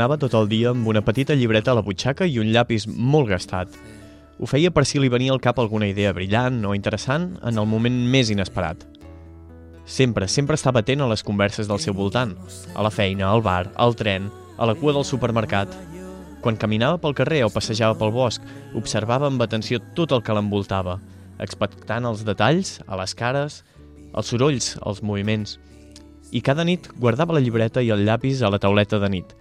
Anava tot el dia amb una petita llibreta a la butxaca i un llapis molt gastat. Ho feia per si li venia al cap alguna idea brillant o interessant en el moment més inesperat. Sempre, sempre estava atent a les converses del seu voltant. A la feina, al bar, al tren, a la cua del supermercat. Quan caminava pel carrer o passejava pel bosc, observava amb atenció tot el que l'envoltava, expectant els detalls, a les cares, els sorolls, els moviments. I cada nit guardava la llibreta i el llapis a la tauleta de nit,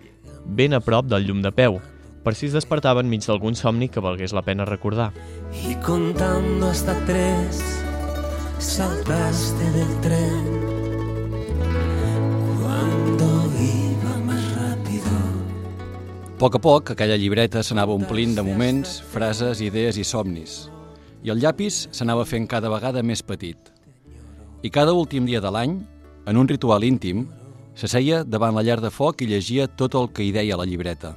ben a prop del llum de peu, per si es despertava enmig d'algun somni que valgués la pena recordar. Y contando hasta tres, saltaste del tren. Cuando iba más rápido. A poc a poc, aquella llibreta s'anava omplint de moments, frases, idees i somnis. I el llapis s'anava fent cada vegada més petit. I cada últim dia de l'any, en un ritual íntim, s'asseia davant la llar de foc i llegia tot el que hi deia a la llibreta.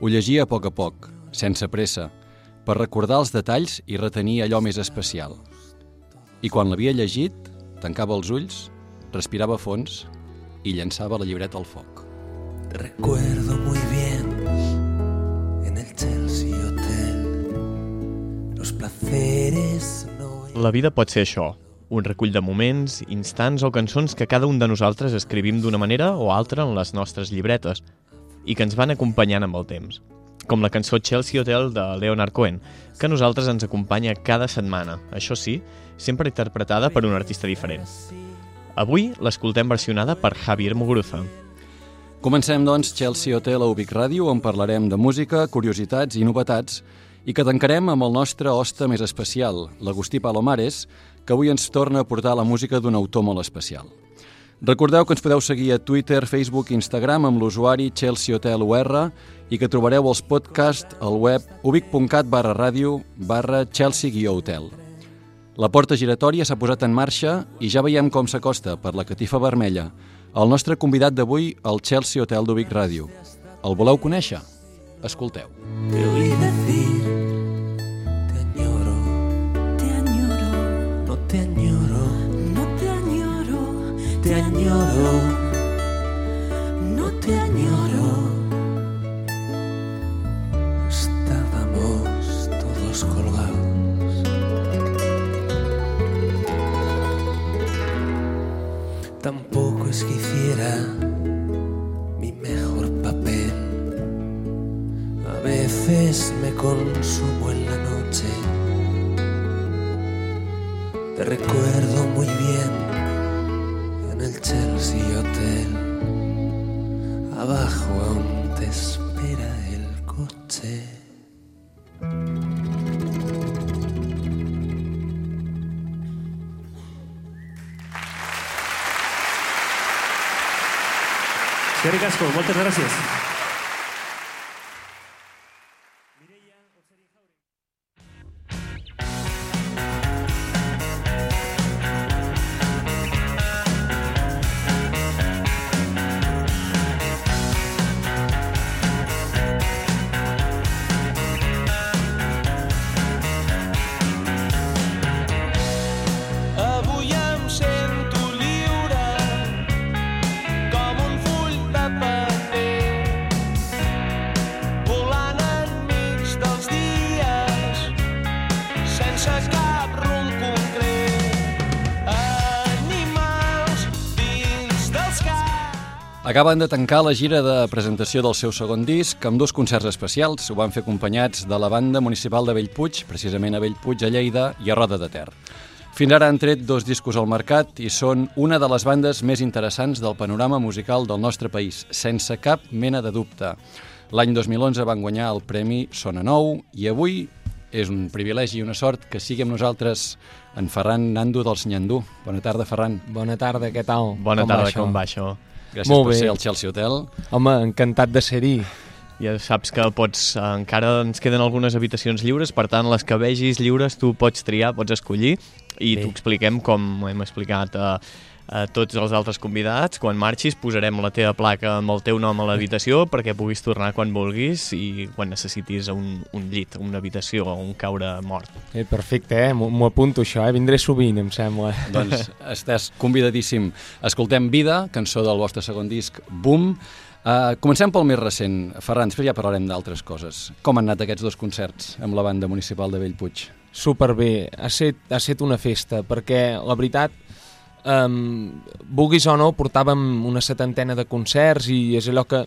Ho llegia a poc a poc, sense pressa, per recordar els detalls i retenir allò més especial. I quan l'havia llegit, tancava els ulls, respirava a fons i llançava la llibreta al foc. Recuerdo muy bien en el Chelsea Hotel los placeres no La vida pot ser això, un recull de moments, instants o cançons que cada un de nosaltres escrivim d'una manera o altra en les nostres llibretes i que ens van acompanyant amb el temps. Com la cançó Chelsea Hotel de Leonard Cohen, que a nosaltres ens acompanya cada setmana, això sí, sempre interpretada per un artista diferent. Avui l'escoltem versionada per Javier Muguruza. Comencem, doncs, Chelsea Hotel a Ubic Ràdio, on parlarem de música, curiositats i novetats, i que tancarem amb el nostre hoste més especial, l'Agustí Palomares, que avui ens torna a portar la música d'un autor molt especial. Recordeu que ens podeu seguir a Twitter, Facebook i Instagram amb l'usuari Chelsea Hotel UR i que trobareu els podcasts al web ubic.cat barra ràdio barra Chelsea-hotel. La porta giratòria s'ha posat en marxa i ja veiem com s'acosta per la catifa vermella el nostre convidat d'avui al Chelsea Hotel d'Ubic Ràdio. El voleu conèixer? Escolteu. te te añoro, no te añoro. estábamos todos colgados. Tampoco es que hiciera mi mejor papel. A veces me consumo en la noche. Te recuerdo muy bien en el Chelsea Hotel. Abajo aún te espera el coche. Eskerrik asko, moltes gràcies. Acaben de tancar la gira de presentació del seu segon disc amb dos concerts especials. Ho van fer acompanyats de la banda municipal de Bellpuig, precisament a Bellpuig, a Lleida i a Roda de Ter. Fins ara han tret dos discos al mercat i són una de les bandes més interessants del panorama musical del nostre país, sense cap mena de dubte. L'any 2011 van guanyar el Premi Sona Nou i avui és un privilegi i una sort que sigui amb nosaltres en Ferran Nando dels Nyandú. Bona tarda, Ferran. Bona tarda, què tal? Bona com va tarda, això? com va això? Gràcies Molt per bé. ser al Chelsea Hotel. Home, encantat de ser-hi. Ja saps que pots, eh, encara ens queden algunes habitacions lliures, per tant, les que vegis lliures tu pots triar, pots escollir, i t'ho expliquem com hem explicat a, a tots els altres convidats. Quan marxis posarem la teva placa amb el teu nom a l'habitació perquè puguis tornar quan vulguis i quan necessitis un, un llit, una habitació o un caure mort. Eh, perfecte, eh? M'ho apunto això, eh? Vindré sovint, em sembla. Doncs estàs convidadíssim. Escoltem Vida, cançó del vostre segon disc, Boom. Uh, comencem pel més recent. Ferran, després ja parlarem d'altres coses. Com han anat aquests dos concerts amb la banda municipal de Bellpuig? Superbé, ha set, ha set una festa, perquè la veritat, um, vulguis o no, portàvem una setantena de concerts i és allò que,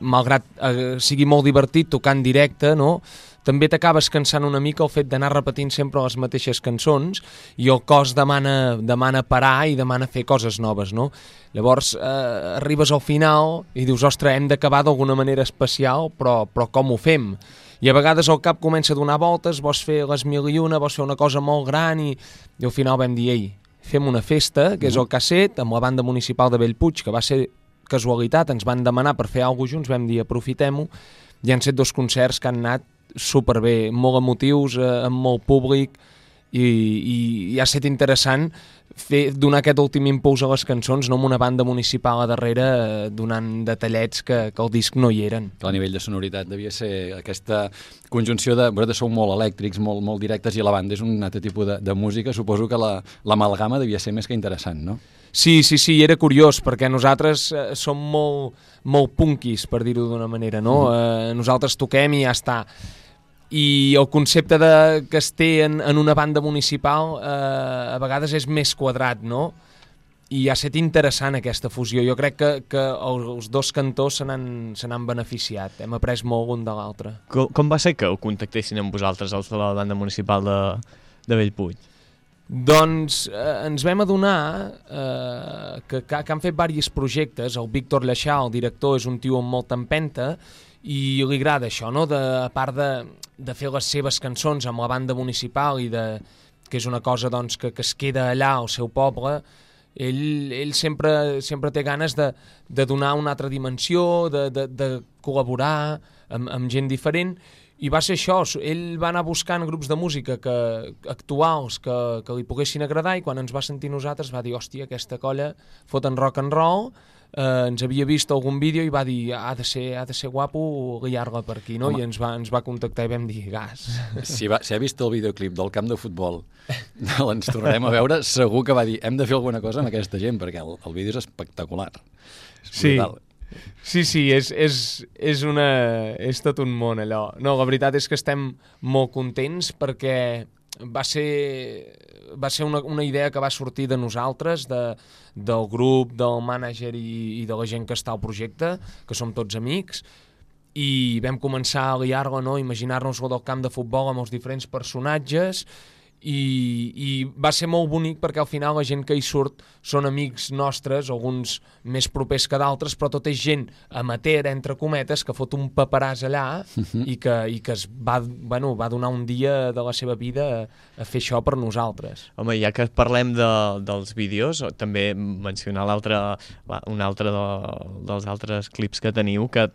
malgrat eh, sigui molt divertit tocar en directe, no? també t'acabes cansant una mica el fet d'anar repetint sempre les mateixes cançons i el cos demana, demana parar i demana fer coses noves, no? Llavors eh, arribes al final i dius, ostres, hem d'acabar d'alguna manera especial, però, però com ho fem? I a vegades el cap comença a donar voltes, vols fer les mil i una, vols fer una cosa molt gran i, i al final vam dir, ei, fem una festa, que és el casset, amb la banda municipal de Bellpuig, que va ser casualitat, ens van demanar per fer alguna junts, vam dir aprofitem-ho, i han set dos concerts que han anat superbé, molt emotius, eh, amb molt públic, i, i, i ha estat interessant fer, donar aquest últim impuls a les cançons, no amb una banda municipal a darrere eh, donant detallets que, que el disc no hi eren. El nivell de sonoritat devia ser aquesta conjunció de... Vosaltres sou molt elèctrics, molt, molt directes, i la banda és un altre tipus de, de música. Suposo que l'amalgama la, devia ser més que interessant, no? Sí, sí, sí, era curiós, perquè nosaltres eh, som molt, molt punkis, per dir-ho d'una manera, no? Mm. Eh, nosaltres toquem i ja està. I el concepte de, que es té en, en una banda municipal eh, a vegades és més quadrat, no? I ha estat interessant aquesta fusió. Jo crec que, que els dos cantors se n'han beneficiat. Hem après molt un de l'altre. Com, com va ser que ho contactessin amb vosaltres, els de la banda municipal de, de Bellpuig? Doncs eh, ens vam adonar eh, que, que, que han fet diversos projectes. El Víctor Leixà, el director, és un tio amb molta empenta i li agrada això, no? de, a part de, de fer les seves cançons amb la banda municipal i de, que és una cosa doncs, que, que es queda allà al seu poble, ell, ell sempre, sempre té ganes de, de donar una altra dimensió, de, de, de col·laborar amb, amb gent diferent, i va ser això, ell va anar buscant grups de música que, actuals que, que li poguessin agradar i quan ens va sentir nosaltres va dir, hòstia, aquesta colla foten rock and roll, eh, ens havia vist algun vídeo i va dir ha de ser, ha de ser guapo guiar-la per aquí, no? Home. I ens va, ens va contactar i vam dir gas. Si, va, si ha vist el videoclip del camp de futbol, ens tornarem a veure, segur que va dir hem de fer alguna cosa amb aquesta gent, perquè el, el vídeo és espectacular. És sí, brutal. Sí, sí, és, és, és, una, és tot un món allò. No, la veritat és que estem molt contents perquè va ser, va ser una, una idea que va sortir de nosaltres, de, del grup, del mànager i, i de la gent que està al projecte, que som tots amics, i vam començar a liar-la, no? imaginar-nos el del camp de futbol amb els diferents personatges, i, i va ser molt bonic perquè al final la gent que hi surt són amics nostres, alguns més propers que d'altres, però tot és gent amateur, entre cometes, que fot un paperàs allà uh -huh. i, que, i que es va, bueno, va donar un dia de la seva vida a, a fer això per nosaltres. Home, ja que parlem de, dels vídeos, també mencionar l'altre un altre de, dels altres clips que teniu, que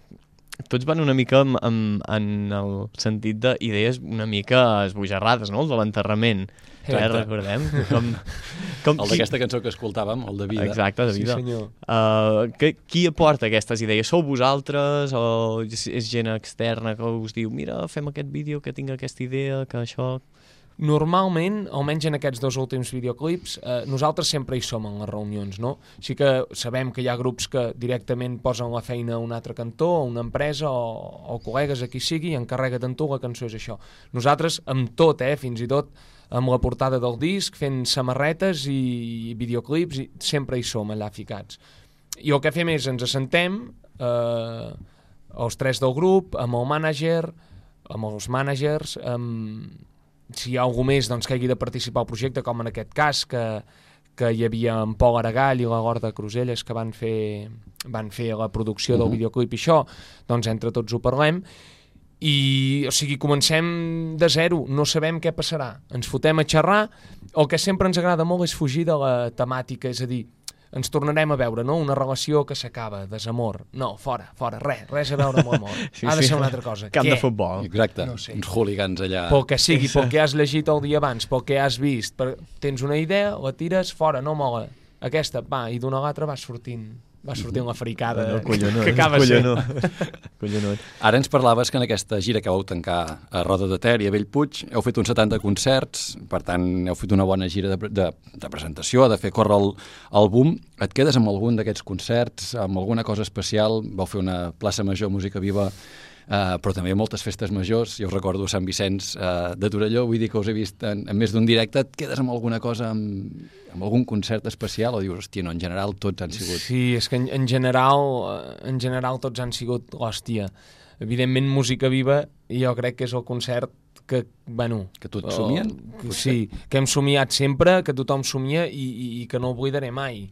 tots van una mica en, en, en el sentit d'idees una mica esbojarrades, no? El de l'enterrament. Eh, recordem? Com, com el d'aquesta cançó que escoltàvem, el de Vida. Exacte, de Vida. Sí, senyor. Uh, que, qui aporta aquestes idees? Sou vosaltres o és gent externa que us diu mira, fem aquest vídeo, que tinc aquesta idea, que això... Normalment, almenys en aquests dos últims videoclips, eh, nosaltres sempre hi som en les reunions, no? Sí que sabem que hi ha grups que directament posen la feina a un altre cantó, a una empresa o, o col·legues, a qui sigui, encarrega't tu, la cançó és això. Nosaltres, amb tot, eh, fins i tot amb la portada del disc, fent samarretes i videoclips, i sempre hi som allà ficats. I el que fem és, ens assentem, eh, els tres del grup, amb el mànager, amb els mànagers, amb si hi ha algú més doncs, que hagi de participar al projecte, com en aquest cas, que, que hi havia en Pol Aragall i la Gorda Cruselles que van fer, van fer la producció uh -huh. del videoclip i això, doncs entre tots ho parlem, i o sigui, comencem de zero, no sabem què passarà, ens fotem a xerrar, el que sempre ens agrada molt és fugir de la temàtica, és a dir, ens tornarem a veure, no? Una relació que s'acaba, desamor. No, fora, fora, res, res a veure amb l'amor. sí, ha de ser una altra cosa. Camp Què? de futbol. Exacte, no sé. uns hooligans allà. Pel que sigui, pel que has llegit el dia abans, pel que has vist, per... tens una idea, la tires fora, no mola. Aquesta, va, i d'una a l'altra va sortint va sortir una fricada No, collonut, que acaba sent. collonut. collonut. Ara ens parlaves que en aquesta gira que vau tancar a Roda de Ter i a Bellpuig heu fet uns 70 concerts, per tant heu fet una bona gira de, de, de presentació, de fer córrer el, el boom. Et quedes amb algun d'aquests concerts, amb alguna cosa especial? Vau fer una plaça major, música viva, Uh, però també moltes festes majors, jo recordo Sant Vicenç uh, de Torelló, vull dir que us he vist en, en més d'un directe, et quedes amb alguna cosa, amb, amb algun concert especial, o dius, hòstia, no, en general tots han sigut... Sí, és que en, en general eh, en general tots han sigut l'hòstia. Evidentment, música viva, jo crec que és el concert que, bueno... Que tots somien, que? Sí, que hem somiat sempre, que tothom somia i, i, i que no oblidaré mai.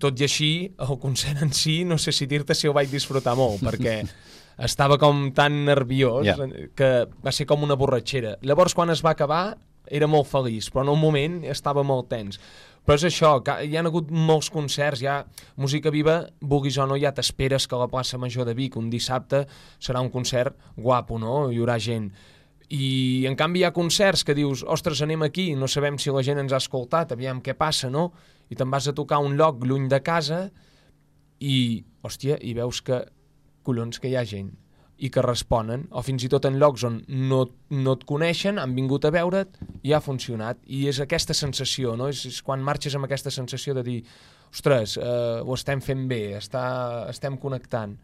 Tot i així, el concert en si, no sé si dir-te si ho vaig disfrutar molt, perquè estava com tan nerviós Ja. que va ser com una borratxera. Llavors, quan es va acabar, era molt feliç, però en un moment estava molt tens. Però és això, que hi ha hagut molts concerts, ha música viva, vulguis o no, ja t'esperes que a la plaça Major de Vic un dissabte serà un concert guapo, no? Hi haurà gent. I en canvi hi ha concerts que dius, ostres, anem aquí, no sabem si la gent ens ha escoltat, aviam què passa, no? I te'n vas a tocar un lloc lluny de casa i, hòstia, i veus que, collons, que hi ha gent i que responen, o fins i tot en llocs on no, no et coneixen, han vingut a veure't i ha funcionat. I és aquesta sensació, no? És, és quan marxes amb aquesta sensació de dir ostres, eh, ho estem fent bé, està, estem connectant.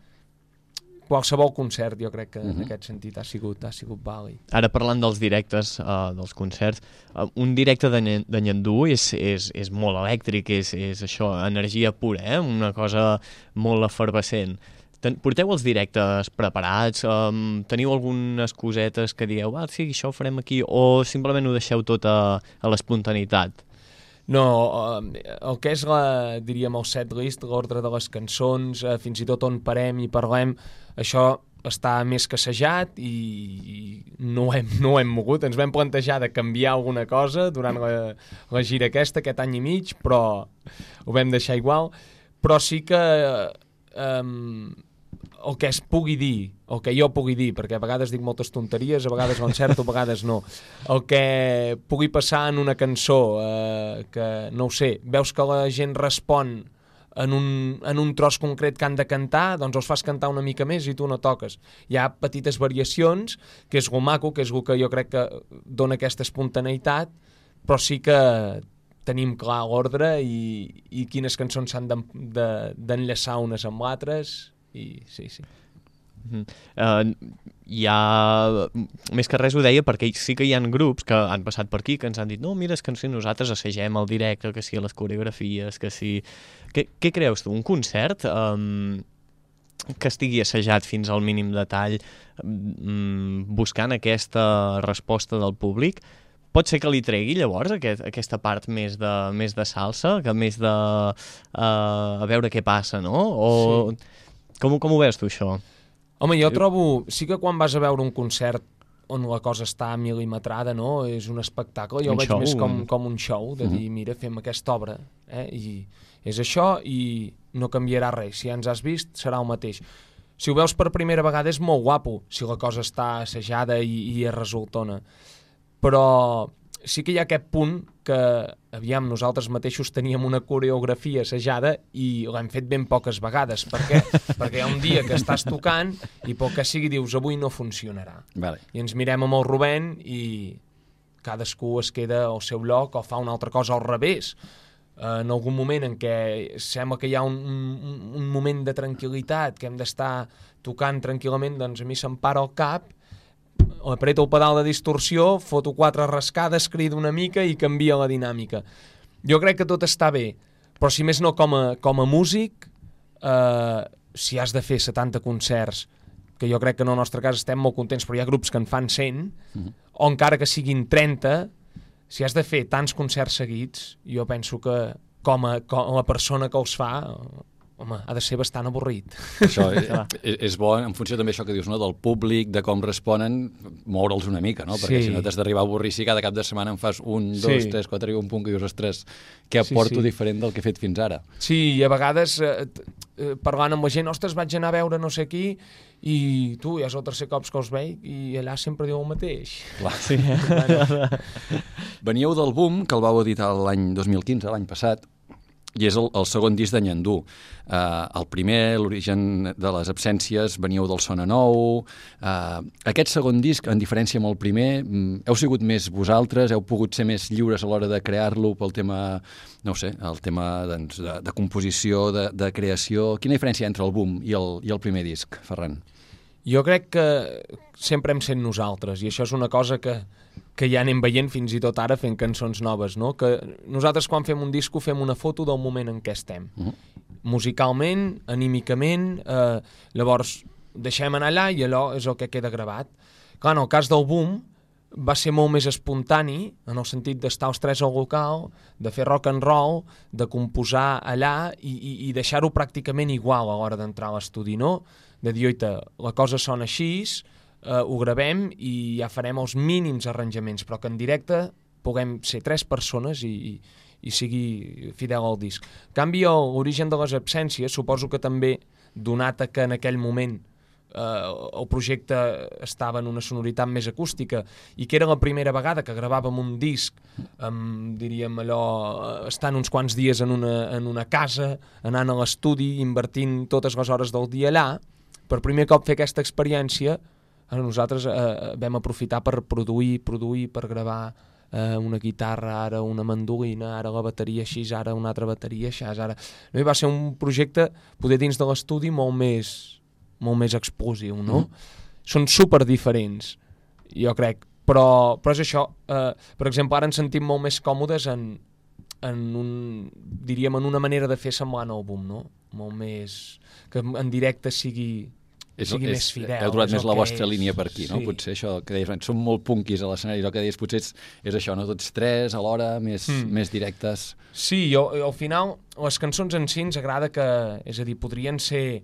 Qualsevol concert, jo crec que en aquest sentit ha sigut, ha sigut vàlid. Ara parlant dels directes, uh, dels concerts, uh, un directe de, de Nyandú és, és, és molt elèctric, és, és això, energia pura, eh? una cosa molt efervescent. Ten, porteu els directes preparats? Um, teniu algunes cosetes que dieu, ah, sí, això ho farem aquí, o simplement ho deixeu tot a, a l'espontaneïtat? No, eh, el que és, la, diríem, el set list, l'ordre de les cançons, eh, fins i tot on parem i parlem, això està més que assajat i no, ho hem, no ho hem mogut. Ens vam plantejar de canviar alguna cosa durant la, la gira aquesta, aquest any i mig, però ho vam deixar igual. Però sí que eh, el que es pugui dir, el que jo pugui dir, perquè a vegades dic moltes tonteries, a vegades ho encerto, a vegades no, el que pugui passar en una cançó, eh, que no ho sé, veus que la gent respon en un, en un tros concret que han de cantar, doncs els fas cantar una mica més i tu no toques. Hi ha petites variacions, que és lo maco, que és el que jo crec que dona aquesta espontaneïtat, però sí que tenim clar l'ordre i, i quines cançons s'han d'en- de- d'enllaçar unes amb l'altres, i sí, sí. Uh, hi ha... Més que res ho deia perquè sí que hi han grups que han passat per aquí que ens han dit no, mira, és que sí, nosaltres assagem el directe, que sí les coreografies, que sí... Què, què creus tu? Un concert um, que estigui assajat fins al mínim detall um, buscant aquesta resposta del públic pot ser que li tregui llavors aquest, aquesta part més de, més de salsa, que més de uh, a veure què passa, no? O com, com ho veus tu, això? Home, jo trobo... Sí que quan vas a veure un concert on la cosa està mil·limetrada, no? És un espectacle. Jo Un veig show, més com, com un show, de dir, mira, fem aquesta obra, eh? I és això i no canviarà res. Si ja ens has vist, serà el mateix. Si ho veus per primera vegada és molt guapo, si la cosa està assajada i, i es resultona. Però sí que hi ha aquest punt que, aviam, nosaltres mateixos teníem una coreografia assajada i l'hem fet ben poques vegades. Per què? Perquè hi ha un dia que estàs tocant i pel que sigui dius, avui no funcionarà. Vale. I ens mirem amb el Rubén i cadascú es queda al seu lloc o fa una altra cosa al revés. Eh, en algun moment en què sembla que hi ha un, un, un moment de tranquil·litat, que hem d'estar tocant tranquil·lament, doncs a mi se'm para el cap, apreto el pedal de distorsió, foto quatre rascades, crido una mica i canvia la dinàmica. Jo crec que tot està bé, però si més no com a, com a músic, eh, si has de fer 70 concerts, que jo crec que en el nostre cas estem molt contents, però hi ha grups que en fan 100, o encara que siguin 30, si has de fer tants concerts seguits, jo penso que com a, com a persona que els fa, home, ha de ser bastant avorrit. Això és, és, és bo en funció també això que dius, no? del públic, de com responen, moure'ls una mica, no? Perquè Sí. si no t'has d'arribar a avorrir si cada cap de setmana en fas un, dos, Sí. tres, quatre i un punt que dius, ostres, què Sí, aporto sí. diferent del que he fet fins ara? Sí, i a vegades eh, eh, parlant amb la gent, ostres, vaig anar a veure no sé qui i tu, ja és el tercer cop que els veig i allà sempre diu el mateix. Clar. Sí. Veníeu del Boom, que el vau editar l'any 2015, l'any passat, i és el, el segon disc de Nyandú. Uh, el primer, l'origen de les absències, veníeu del Sona Nou. Uh, aquest segon disc, en diferència amb el primer, mm, heu sigut més vosaltres, heu pogut ser més lliures a l'hora de crear-lo pel tema, no sé, el tema doncs, de, de composició, de, de creació. Quina diferència entre el boom i el, i el primer disc, Ferran? Jo crec que sempre hem sent nosaltres i això és una cosa que, que ja anem veient fins i tot ara fent cançons noves, no? Que nosaltres quan fem un disco fem una foto del moment en què estem. Uh -huh. Musicalment, anímicament, eh, llavors deixem anar allà i allò és el que queda gravat. Clar, en el cas del boom va ser molt més espontani, en el sentit d'estar els tres al local, de fer rock and roll, de composar allà i, i, i deixar-ho pràcticament igual a l'hora d'entrar a l'estudi, no? De dir, oita, la cosa sona així, eh, ho gravem i ja farem els mínims arranjaments, però que en directe puguem ser tres persones i, i, i sigui fidel al disc. En canvi, l'origen de les absències, suposo que també, donat que en aquell moment eh, el projecte estava en una sonoritat més acústica i que era la primera vegada que gravàvem un disc amb, diríem allò, eh, estant uns quants dies en una, en una casa, anant a l'estudi, invertint totes les hores del dia allà, per primer cop fer aquesta experiència, nosaltres eh, vam aprofitar per produir, produir, per gravar eh, una guitarra, ara una mandolina, ara la bateria així, ara una altra bateria així, ara... No, i va ser un projecte, poder dins de l'estudi, molt més, molt més explosiu, no? Mm. Són super diferents, jo crec, però, però és això. Eh, per exemple, ara ens sentim molt més còmodes en, en un, diríem, en una manera de fer semblant al boom, no? Molt més... que en directe sigui, sigui més fidel. Heu trobat és més la vostra és. línia per aquí, no? Sí. Potser això que deies, som molt punquis a l'escenari, el que deies potser és, és això, no? Tots tres alhora, més, Mm. mm. més directes. Sí, jo, al final, les cançons en si ens agrada que... És a dir, podrien ser...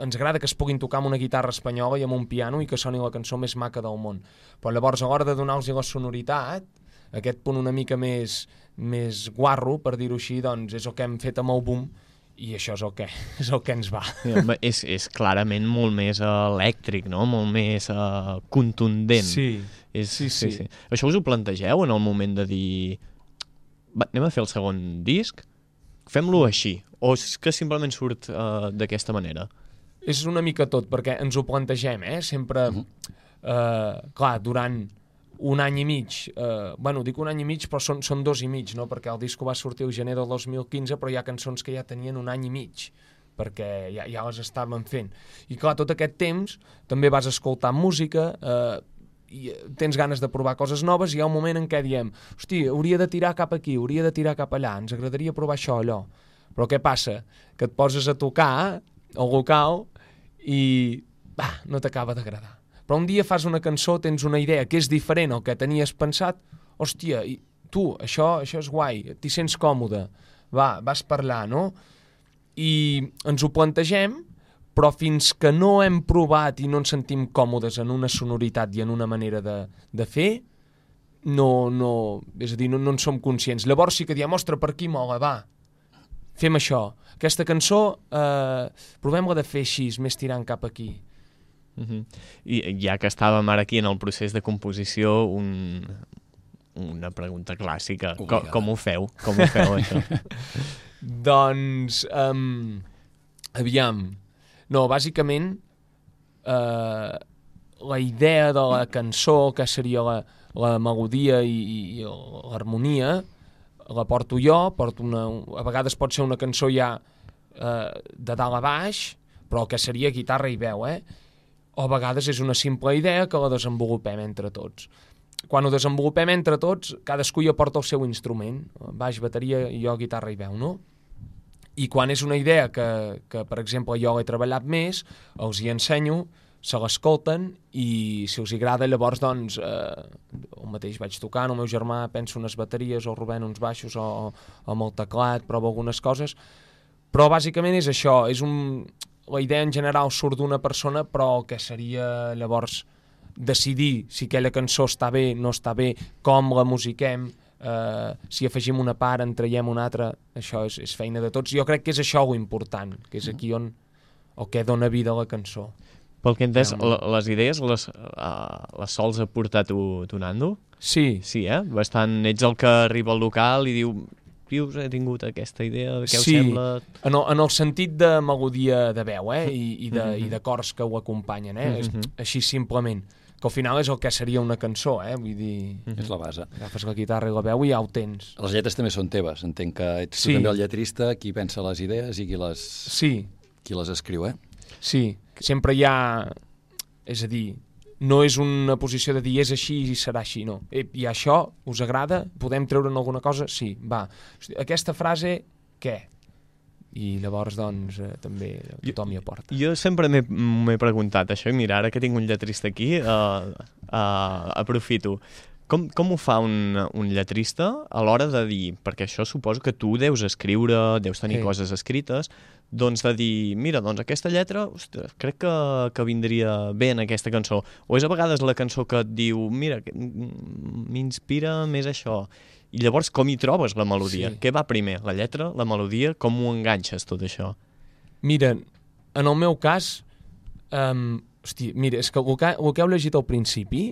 Ens agrada que es puguin tocar amb una guitarra espanyola i amb un piano i que soni la cançó més maca del món. Però llavors, a l'hora de donar-los la sonoritat, aquest punt una mica més, més guarro, per dir-ho així, doncs és el que hem fet amb el boom i això és el que, és el que ens va. Sí, home, és, és clarament molt més elèctric, no? Molt més uh, contundent. És, sí, sí. sí. Això us ho plantegeu en el moment de dir va, anem a fer el segon disc? Fem-lo així? O és que simplement surt uh, d'aquesta manera? És una mica tot, perquè ens ho plantegem, eh? Sempre, uh -huh. eh, clar, durant un any i mig, eh, bueno, dic un any i mig, però són, són dos i mig, no? Perquè el disco va sortir el gener del 2015, però hi ha cançons que ja tenien un any i mig perquè ja, ja les estaven fent. I clar, tot aquest temps també vas escoltar música, eh, i tens ganes de provar coses noves hi ha un moment en què diem hosti, hauria de tirar cap aquí, hauria de tirar cap allà, ens agradaria provar això, allò. Però què passa? Que et poses a tocar al local i va, no t'acaba d'agradar. Però un dia fas una cançó, tens una idea que és diferent al que tenies pensat, hòstia, i tu, això, això és guai, t'hi sents còmode, va, vas parlar, no? I ens ho plantegem, però fins que no hem provat i no ens sentim còmodes en una sonoritat i en una manera de, de fer, no, no, és a dir, no, no en som conscients. Llavors sí que diem, ostres, per aquí mola, va, fem això. Aquesta cançó, eh, provem-la de fer així, més tirant cap aquí. Uh -huh. I ja que estàvem ara aquí en el procés de composició, un, una pregunta clàssica. Com, com ho feu? Com ho feu, això? Doncs, um, aviam, no, bàsicament, eh, la idea de la cançó, que seria la, la melodia i, i l'harmonia, la porto jo, porto una, a vegades pot ser una cançó ja eh, de dalt a baix, però que seria guitarra i veu, eh? O a vegades és una simple idea que la desenvolupem entre tots. Quan ho desenvolupem entre tots, cadascú ja porta el seu instrument, baix, bateria jo guitarra i veu, no? I quan és una idea que, que per exemple, jo l'he treballat més, els hi ensenyo, se l'escolten i si els agrada llavors doncs eh, el mateix vaig tocant, el meu germà pensa unes bateries, o Rubén uns baixos o, o amb el teclat, prova algunes coses però bàsicament és això és un... la idea en general surt d'una persona però que seria llavors decidir si aquella cançó està bé, no està bé com la musiquem eh, si afegim una part, en traiem una altra això és, és feina de tots jo crec que és això important, que és aquí on el que dona vida a la cançó Pel que he entès, les idees les, uh, les sols aportar tu, tu, Nando? sí, Sí, eh? Bastant, ets el que arriba al local i diu escrius, he tingut aquesta idea, què us Sí. sembla? En el, en el sentit de melodia de veu, eh? I, i, de, Mhm. i de cors que ho acompanyen, eh? Mhm. És, així simplement. Que al final és el que seria una cançó, eh? Vull dir, És la base. agafes la guitarra i la veu i ja ho tens. Les lletres també són teves. Entenc que ets Sí. tu també el lletrista, qui pensa les idees i qui les, Sí, qui les escriu, eh? sí. Sempre hi ha... És a dir, no és una posició de dir és així i serà així, no. Eh, I això us agrada? Podem treure'n alguna cosa? Sí, va. Aquesta frase, què? I llavors, doncs, eh, també tothom hi aporta. Jo sempre m'he preguntat això, i mira, ara que tinc un lletrista aquí, uh, uh, aprofito. Com, com ho fa un, un lletrista a l'hora de dir, perquè això suposo que tu deus escriure, deus tenir Sí. coses escrites, doncs de dir, mira, doncs aquesta lletra, ostres, crec que, que vindria bé en aquesta cançó. O és a vegades la cançó que et diu, mira, m'inspira més això. I llavors com hi trobes la melodia? Sí. Què va primer, la lletra, la melodia? Com ho enganxes tot això? Mira, en el meu cas, um, hosti, mira, és que el que, el que heu llegit al principi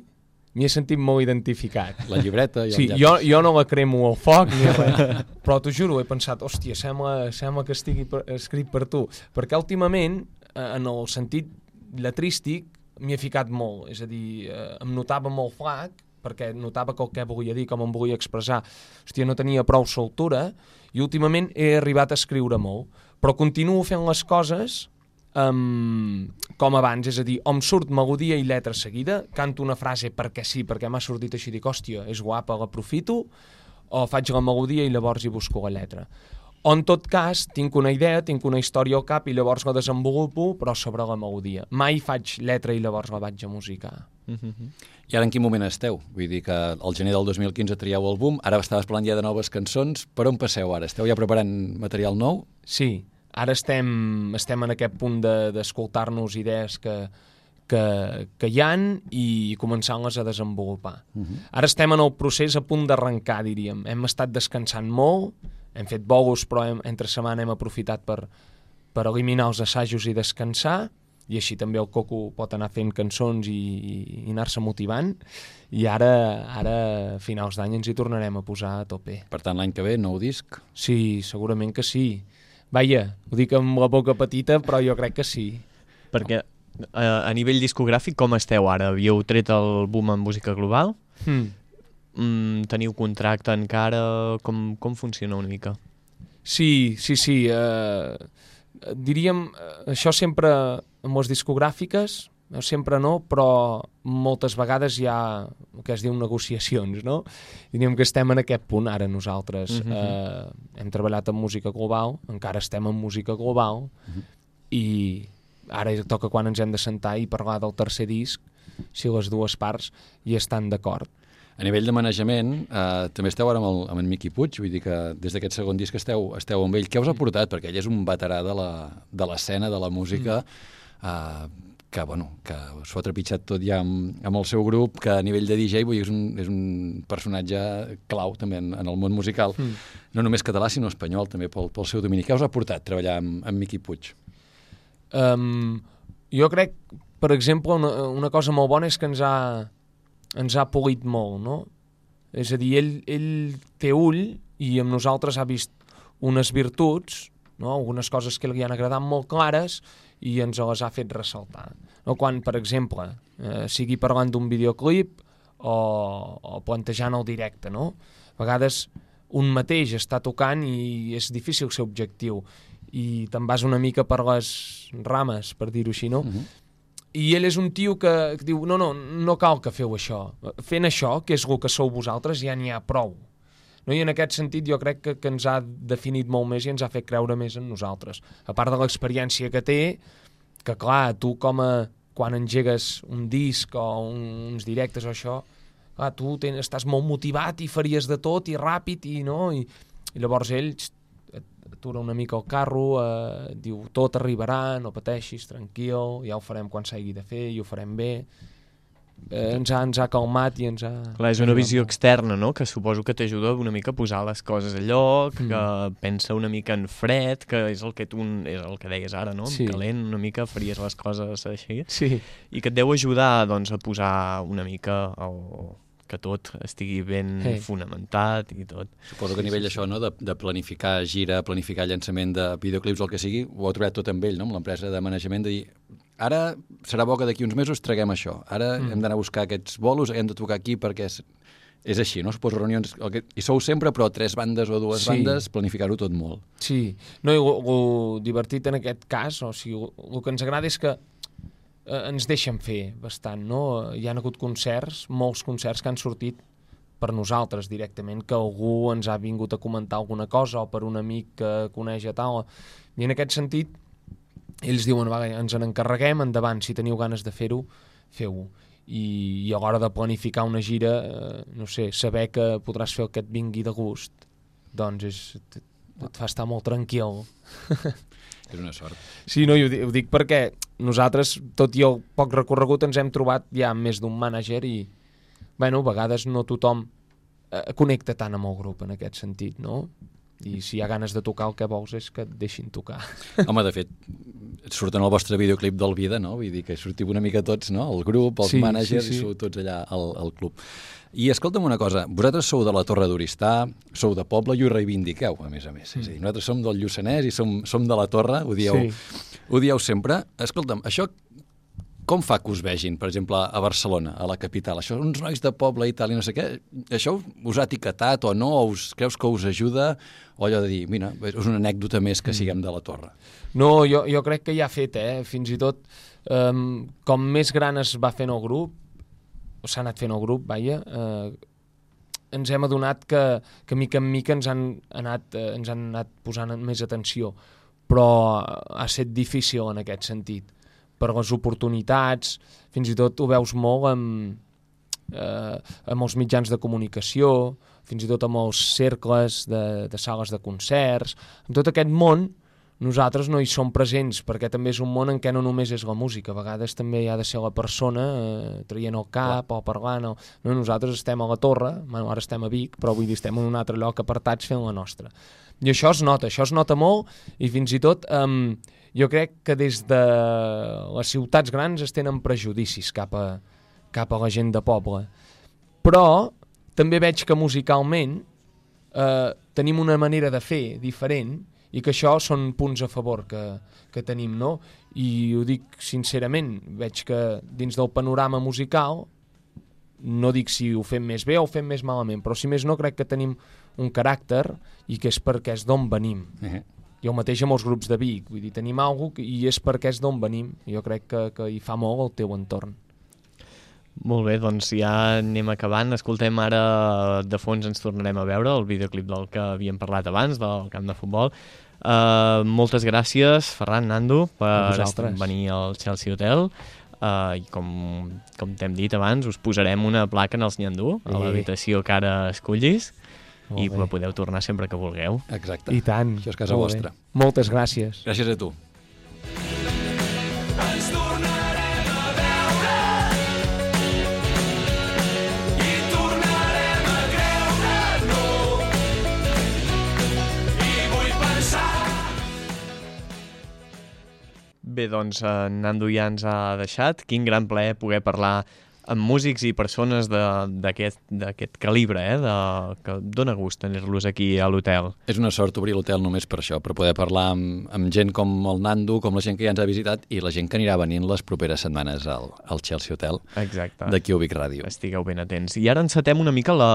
m'hi he sentit molt identificat. La llibreta i el Sí, llapis. jo, jo no la cremo al foc ni res, però t'ho juro, he pensat, hòstia, sembla, sembla que estigui per, escrit per tu, perquè últimament, eh, en el sentit letrístic, m'hi he ficat molt, és a dir, eh, em notava molt flac, perquè notava que el que volia dir, com em volia expressar, hòstia, no tenia prou soltura, i últimament he arribat a escriure molt, però continuo fent les coses um, com abans, és a dir, o em surt melodia i lletra seguida, canto una frase perquè sí, perquè m'ha sortit així, dic, hòstia, és guapa, l'aprofito, o faig la melodia i llavors hi busco la lletra. O en tot cas, tinc una idea, tinc una història al cap i llavors la desenvolupo, però sobre la melodia. Mai faig lletra i llavors la vaig a musicar. I ara en quin moment esteu? Vull dir que al gener del 2015 trieu el boom, ara estaves parlant ja de noves cançons, per on passeu ara? Esteu ja preparant material nou? Sí, ara estem, estem en aquest punt de- d'escoltar-nos de, idees que, que, que hi han i començant-les a desenvolupar. Uh -huh. Ara estem en el procés a punt d'arrencar, diríem. Hem estat descansant molt, hem fet bolos, però hem, entre setmana hem aprofitat per, per eliminar els assajos i descansar, i així també el Coco pot anar fent cançons i, i, i anar-se motivant, i ara, ara a finals d'any ens hi tornarem a posar a tope. Per tant, l'any que ve, nou disc. Sí, segurament que sí. Vaja, ho dic amb la boca petita, però jo crec que sí. Perquè a, a nivell discogràfic com esteu ara? Havíeu tret el boom en música global? Hmm. Mm, teniu contracte encara? Com, com funciona una mica? Sí, sí, sí. Eh, diríem, eh, això sempre amb les discogràfiques, eh, sempre no, però moltes vegades hi ha el que es diu negociacions, no? Diríem que estem en aquest punt ara nosaltres. Mhm. eh, hem treballat en música global, encara estem en música global, i ara toca quan ens hem de sentar i parlar del tercer disc, si les dues parts hi estan d'acord. A nivell de manejament, eh, també esteu ara amb, el, amb en Miqui Puig, vull dir que des d'aquest segon disc esteu, esteu amb ell. Què us ha portat? Perquè ell és un veterà de la- de l'escena, de, de la música, eh, que, bueno, que s'ho ha trepitjat tot ja amb, amb el seu grup, que a nivell de DJ vull dir, és, un, és un personatge clau també en, en el món musical, Mm. no només català, sinó espanyol també pel, pel seu domini. Què us ha portat treballar amb, amb Miqui Puig? Um, jo crec, per exemple, una, una cosa molt bona és que ens ha, ens ha polit molt, no? És a dir, ell, ell té ull i amb nosaltres ha vist unes virtuts, no? algunes coses que li han agradat molt clares i ens les ha fet ressaltar. No? Quan, per exemple, eh, sigui parlant d'un videoclip o, o plantejant el directe, no? A vegades un mateix està tocant i és difícil ser objectiu i te'n vas una mica per les rames, per dir-ho així, no? Uh -huh. I ell és un tio que, que diu, no, no, no cal que feu això. Fent això, que és el que sou vosaltres, ja n'hi ha prou. No? I en aquest sentit jo crec que, que ens ha definit molt més i ens ha fet creure més en nosaltres. A part de l'experiència que té, que clar, tu com a, quan engegues un disc o un, uns directes o això, clar, tu ten, estàs molt motivat i faries de tot i ràpid i no, i, i llavors ell atura una mica el carro, eh, diu tot arribarà, no pateixis, tranquil, ja ho farem quan s'hagi de fer i ho farem bé. Eh, ens, ha, ens ha calmat i ens ha... Clar, és una visió externa, no?, que suposo que t'ajuda una mica a posar les coses a lloc, Mm. que pensa una mica en fred, que és el que tu és el que deies ara, no?, Sí. en calent, una mica faries les coses així, Sí, i que et deu ajudar, doncs, a posar una mica el, que tot estigui ben Sí. fonamentat i tot. Suposo que a nivell això, no, de, de planificar gira, planificar llançament de videoclips o el que sigui, ho ha trobat tot amb ell, no? amb l'empresa de manejament, de dir ara serà bo que d'aquí uns mesos traguem això, ara mm. hem d'anar a buscar aquests bolos, hem de tocar aquí perquè és, és així, no? Suposo reunions... que- I sou sempre, però tres bandes o dues Sí. bandes, planificar-ho tot molt. Sí, no, i el, divertit en aquest cas, o sigui, el, el que ens agrada és que eh, ens deixen fer bastant, no? Hi han hagut concerts, molts concerts que han sortit per nosaltres directament, que algú ens ha vingut a comentar alguna cosa o per un amic que coneix a tal. I en aquest sentit, ells diuen, va, ens en encarreguem, endavant, si teniu ganes de fer-ho, feu-ho. I, I a l'hora de planificar una gira, eh, no sé, saber que podràs fer el que et vingui de gust, doncs és, et, et fa estar molt tranquil. És una sort. Sí, no, i ho, di- ho dic perquè nosaltres, tot i el poc recorregut, ens hem trobat ja amb més d'un mànager i, bueno, a vegades no tothom eh, connecta tant amb el grup en aquest sentit, no? I si hi ha ganes de tocar, el que vols és que et deixin tocar. Home, de fet, surt en el vostre videoclip del Vida, no? Vull dir que sortiu una mica tots, no? El grup, els Sí, mànagers, sí, sí. i sou tots allà al, al club. I escolta'm una cosa, vosaltres sou de la Torre d'Oristà, sou de poble i ho reivindiqueu, a més a més. Mm. És a dir, nosaltres som del Lluçanès i som, som de la Torre, ho dieu, sí. ho dieu sempre. Escolta'm, això com fa que us vegin, per exemple, a Barcelona, a la capital? Això, uns nois de poble i tal, i no sé què, això us ha etiquetat o no? O us, creus que us ajuda? O allò de dir, mira, és una anècdota més que siguem de la torre. No, jo, jo crec que ja ha fet, eh? Fins i tot, um, com més gran es va fent el grup, o s'ha anat fent el grup, vaja, eh, ens hem adonat que, que mica en mica ens han anat, eh, ens han anat posant més atenció, però ha estat difícil en aquest sentit, per les oportunitats, fins i tot ho veus molt amb, eh, amb els mitjans de comunicació, fins i tot amb els cercles de, de sales de concerts, en tot aquest món nosaltres no hi som presents perquè també és un món en què no només és la música, a vegades també hi ha de ser la persona eh, traient el cap o parlant. O... No, nosaltres estem a la torre, bueno, ara estem a Vic, però vull dir, estem en un altre lloc apartats fent la nostra. I això es nota, això es nota molt i fins i tot um, jo crec que des de les ciutats grans es tenen prejudicis cap a, cap a la gent de poble. Però també veig que musicalment eh, tenim una manera de fer diferent i que això són punts a favor que, que tenim, no? I ho dic sincerament, veig que dins del panorama musical no dic si ho fem més bé o ho fem més malament, però si més no crec que tenim un caràcter i que és perquè és d'on venim. Eh. I el mateix amb els grups de Vic, vull dir, tenim alguna cosa i és perquè és d'on venim. Jo crec que, que hi fa molt el teu entorn. Molt bé, doncs ja anem acabant. Escoltem ara, de fons ens tornarem a veure el videoclip del que havíem parlat abans, del camp de futbol. Uh, moltes gràcies, Ferran, Nando, per venir al Chelsea Hotel. Uh, I com, com t'hem dit abans, us posarem una placa en els Nyandú, a l'habitació que ara escollis, Molt i bé. la podeu tornar sempre que vulgueu. Exacte. I tant. Això és casa Molt vostra. Bé. Moltes gràcies. Gràcies a tu. Ens tornarem a veure i tornarem a creure-no i vull pensar Bé, doncs en Nando ja ens ha deixat. Quin gran plaer poder parlar amb músics i persones d'aquest calibre, eh? de, que dona gust tenir-los aquí a l'hotel. És una sort obrir l'hotel només per això, per poder parlar amb, amb gent com el Nando, com la gent que ja ens ha visitat i la gent que anirà venint les properes setmanes al, al Chelsea Hotel Exacte. d'aquí a Ubic Ràdio. Estigueu ben atents. I ara encetem una mica la,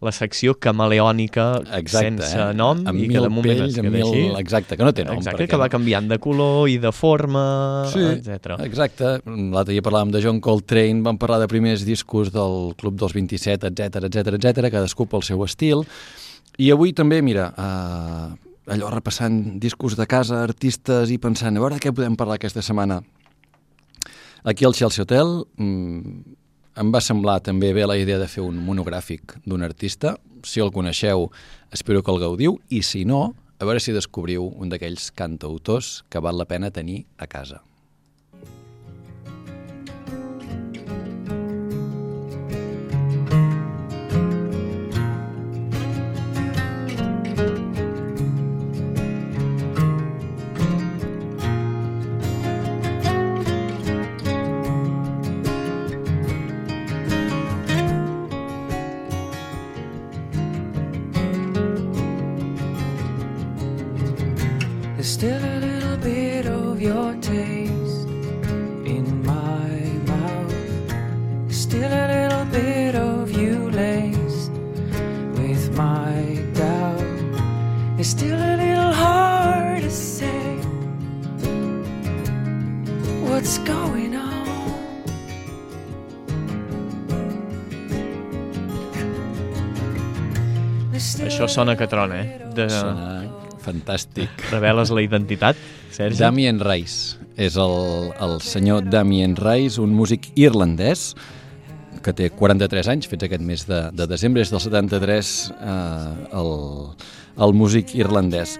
la secció camaleònica Exacte, sense eh? nom amb i mil que de moment pells, es queda mil... així. Exacte, que no té nom. Exacte, perquè que va canviant de color i de forma, Sí, etc. exacte. L'altre dia parlàvem de John Coltrane, vam parlar de primers discos del Club dels 27, etc etc etc, cadascú pel seu estil. I avui també, mira, eh, allò repassant discos de casa, artistes i pensant, a veure què podem parlar aquesta setmana. Aquí al Chelsea Hotel mm, em va semblar també bé la idea de fer un monogràfic d'un artista. Si el coneixeu, espero que el gaudiu, i si no, a veure si descobriu un d'aquells cantautors que val la pena tenir a casa. Sona que trona, eh? De... Sona fantàstic. Reveles la identitat, Sergi? Damien Rice. És el, el senyor Damien Rice, un músic irlandès que té 43 anys, fets aquest mes de, de desembre, és del 73 eh, el, el músic irlandès.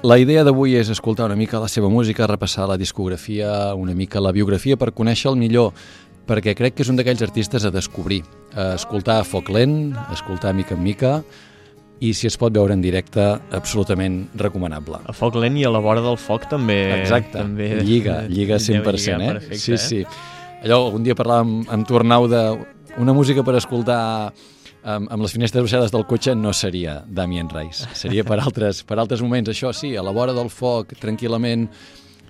La idea d'avui és escoltar una mica la seva música, repassar la discografia, una mica la biografia per conèixer-el millor, perquè crec que és un d'aquells artistes a descobrir. A escoltar a foc lent, a escoltar mica en mica, i si es pot veure en directe, absolutament recomanable. A foc lent i a la vora del foc també... Exacte, també lliga, lliga deu 100%, lligar eh? Perfecte, sí, sí. Allò, algun dia parlàvem amb Tornau de una música per escoltar amb, amb les finestres baixades del cotxe no seria Damien Rice, seria per altres, per altres moments, això sí, a la vora del foc, tranquil·lament,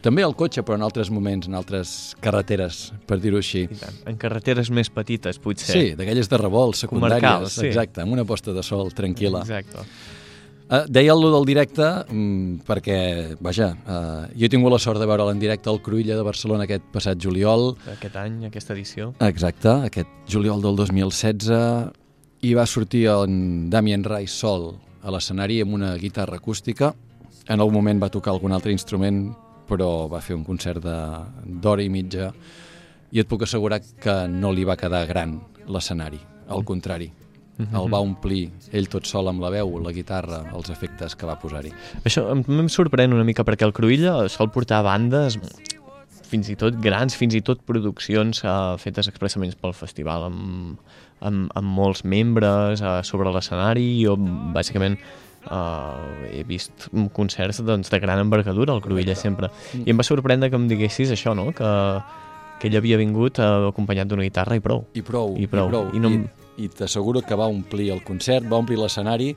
també al cotxe, però en altres moments, en altres carreteres, per dir-ho així. En carreteres més petites, potser. Sí, d'aquelles de revolt, secundàries, Comarcals, sí. exacte, amb una posta de sol tranquil·la. Exacte. Uh, deia el del directe mm, perquè, vaja, uh, jo he tingut la sort de veure'l en directe al Cruïlla de Barcelona aquest passat juliol, Aquest any, aquesta edició. exacte, aquest juliol del 2016, i va sortir en Damien Rice sol a l'escenari amb una guitarra acústica. En algun moment va tocar algun altre instrument, però va fer un concert de- d'hora i mitja i et puc assegurar que no li va quedar gran l'escenari, al contrari. El va omplir ell tot sol amb la veu, la guitarra, els efectes que va posar-hi. Això em, em sorprèn una mica perquè el Cruïlla sol portar bandes fins i tot grans, fins i tot produccions uh, fetes expressament pel festival amb, amb, amb molts membres uh, sobre l'escenari jo bàsicament uh, he vist concerts doncs, de gran envergadura al Cruïlla sempre i em va sorprendre que em diguessis això no? que, que ell havia vingut uh, acompanyat d'una guitarra i prou I prou, I prou. I, prou. I no- I, i t'asseguro que va omplir el concert, va omplir l'escenari,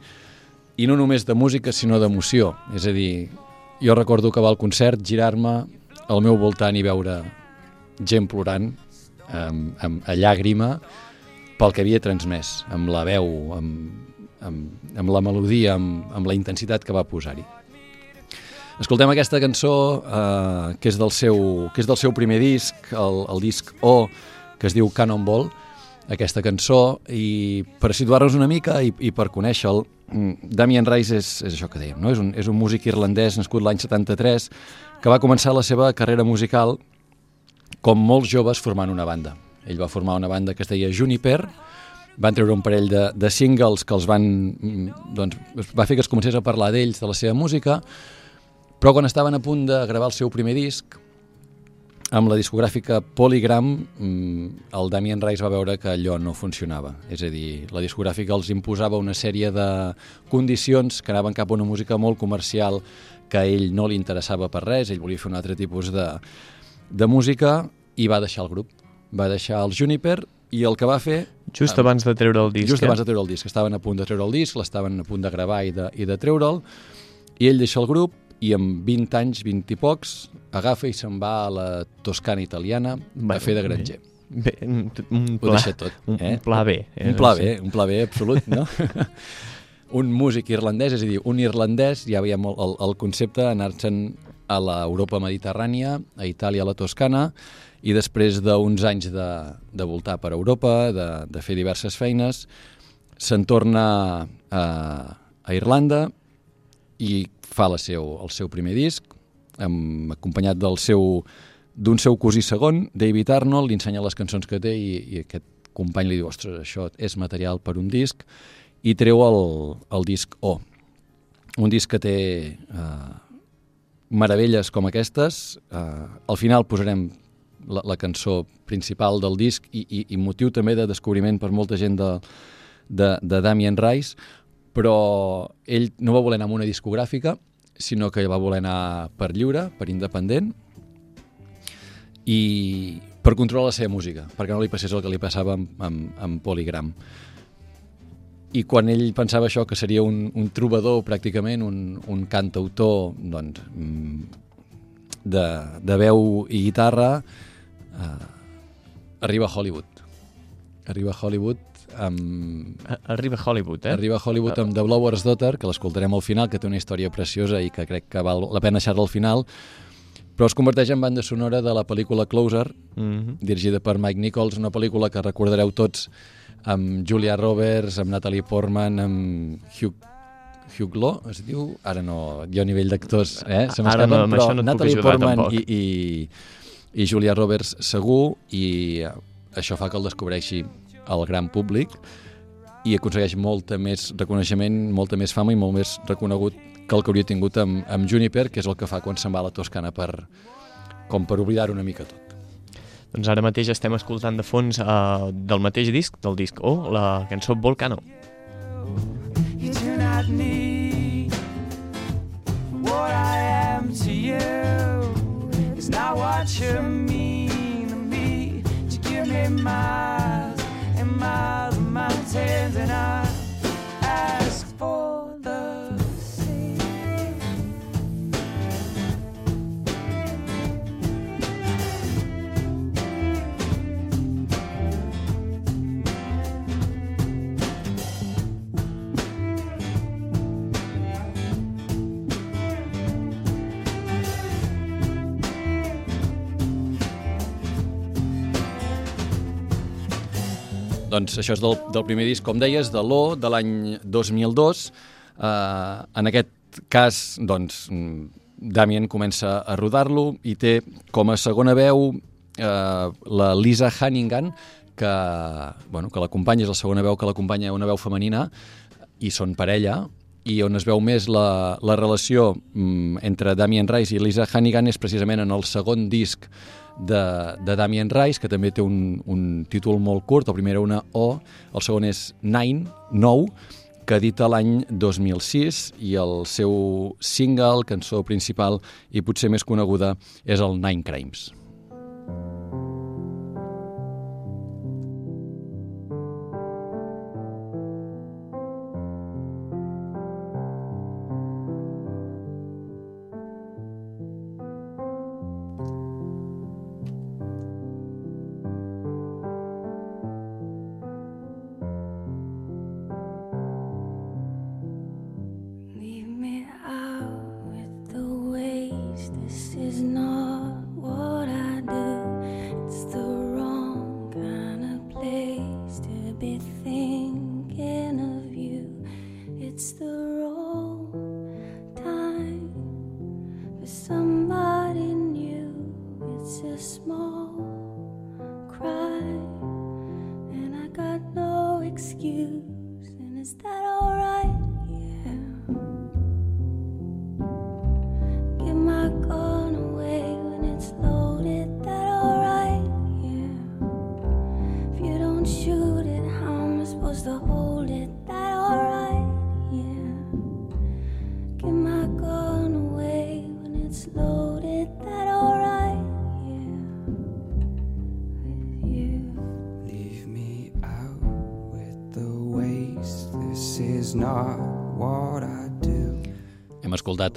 i no només de música, sinó d'emoció. És a dir, jo recordo que va al concert, girar-me al meu voltant i veure gent plorant, amb, amb, a llàgrima, pel que havia transmès, amb la veu, amb, amb, amb la melodia, amb, amb la intensitat que va posar-hi. Escoltem aquesta cançó eh, que, és del seu, que és del seu primer disc, el, el disc O, que es diu Cannonball, aquesta cançó, i per situar-nos una mica i, i per conèixer-lo, mm, Damien Rice és, és això que dèiem, no? és, un, és un músic irlandès nascut l'any 73 que va començar la seva carrera musical com molts joves formant una banda. Ell va formar una banda que es deia Juniper, van treure un parell de, de singles que els van... mm, doncs, va fer que es comencés a parlar d'ells, de la seva música, però quan estaven a punt de gravar el seu primer disc, amb la discogràfica Polygram, mm, el Damien Rice va veure que allò no funcionava. És a dir, la discogràfica els imposava una sèrie de condicions que anaven cap a una música molt comercial que a ell no li interessava per res, ell volia fer un altre tipus de, de música i va deixar el grup. Va deixar el Juniper i el que va fer... just abans de treure el disc Just eh? abans de treure el disc. Estaven a punt de treure el disc, l'estaven a punt de gravar i de, i de treure'l, i ell deixa el grup i amb 20 anys, 20 i pocs, agafa i se'n va a la Toscana italiana Bueno, a fer de granger. Bé, un, un Ho pla, deixa tot. un, eh? un pla B. eh? Un pla bé, un pla bé absolut, no? un músic irlandès, és a dir, un irlandès, ja veiem el, el, el concepte, anar-se'n a l'Europa mediterrània, a Itàlia, a la Toscana, i després d'uns anys de, de voltar per Europa, de, de fer diverses feines, se'n torna a, a Irlanda i fa la seu, el seu primer disc, amb, acompanyat del seu d'un seu cosí segon, David Arnold, li ensenya les cançons que té i, i aquest company li diu, ostres, això és material per un disc, i treu el, el disc O. Un disc que té eh, meravelles com aquestes. Eh, al final posarem la, la cançó principal del disc i, i, i motiu també de descobriment per molta gent de, de, de Damien Rice, però ell no va voler anar amb una discogràfica, sinó que va voler anar per lliure, per independent, i per controlar la seva música, perquè no li passés el que li passava amb, amb, amb Polygram. i quan ell pensava això, que seria un, un trobador pràcticament, un, un cantautor doncs, mm, de, de veu i guitarra, eh, arriba a Hollywood. Arriba a Hollywood amb, A- Arriba a Hollywood, eh? Arriba a Hollywood amb The Blower's Daughter, que l'escoltarem al final, que té una història preciosa i que crec que val la pena deixar-la al final, però es converteix en banda sonora de la pel·lícula Closer, Mm -hmm. dirigida per Mike Nichols, una pel·lícula que recordareu tots amb Julia Roberts, amb Natalie Portman, amb Hugh Hugh Law, es diu? Ara no, jo a nivell d'actors, eh? Se m'escapen, no, però no Natalie Portman i, i, i Julia Roberts segur, i eh, això fa que el descobreixi al gran públic i aconsegueix molta més reconeixement, molta més fama i molt més reconegut que el que hauria tingut amb, amb Juniper, que és el que fa quan se'n va a la Toscana per, com per oblidar una mica tot. Doncs ara mateix estem escoltant de fons uh, del mateix disc, del disc O, la cançó Volcano. You do not need what I. Not what you mean to me. To give me miles and miles of mountains, and I Doncs això és del, del primer disc, com deies, de l'O, de l'any 2002. Uh, en aquest cas, doncs, Damien comença a rodar-lo i té com a segona veu uh, la Lisa Hannigan, que, bueno, que l'acompanya, és la segona veu que l'acompanya una veu femenina, i són parella, i on es veu més la, la relació mm, entre Damien Rice i Lisa Hannigan és precisament en el segon disc de, de Damien Rice, que també té un, un títol molt curt, el primer era una O, el segon és Nine, 9, que edita l'any 2006 i el seu single, cançó principal i potser més coneguda és el Nine Crimes.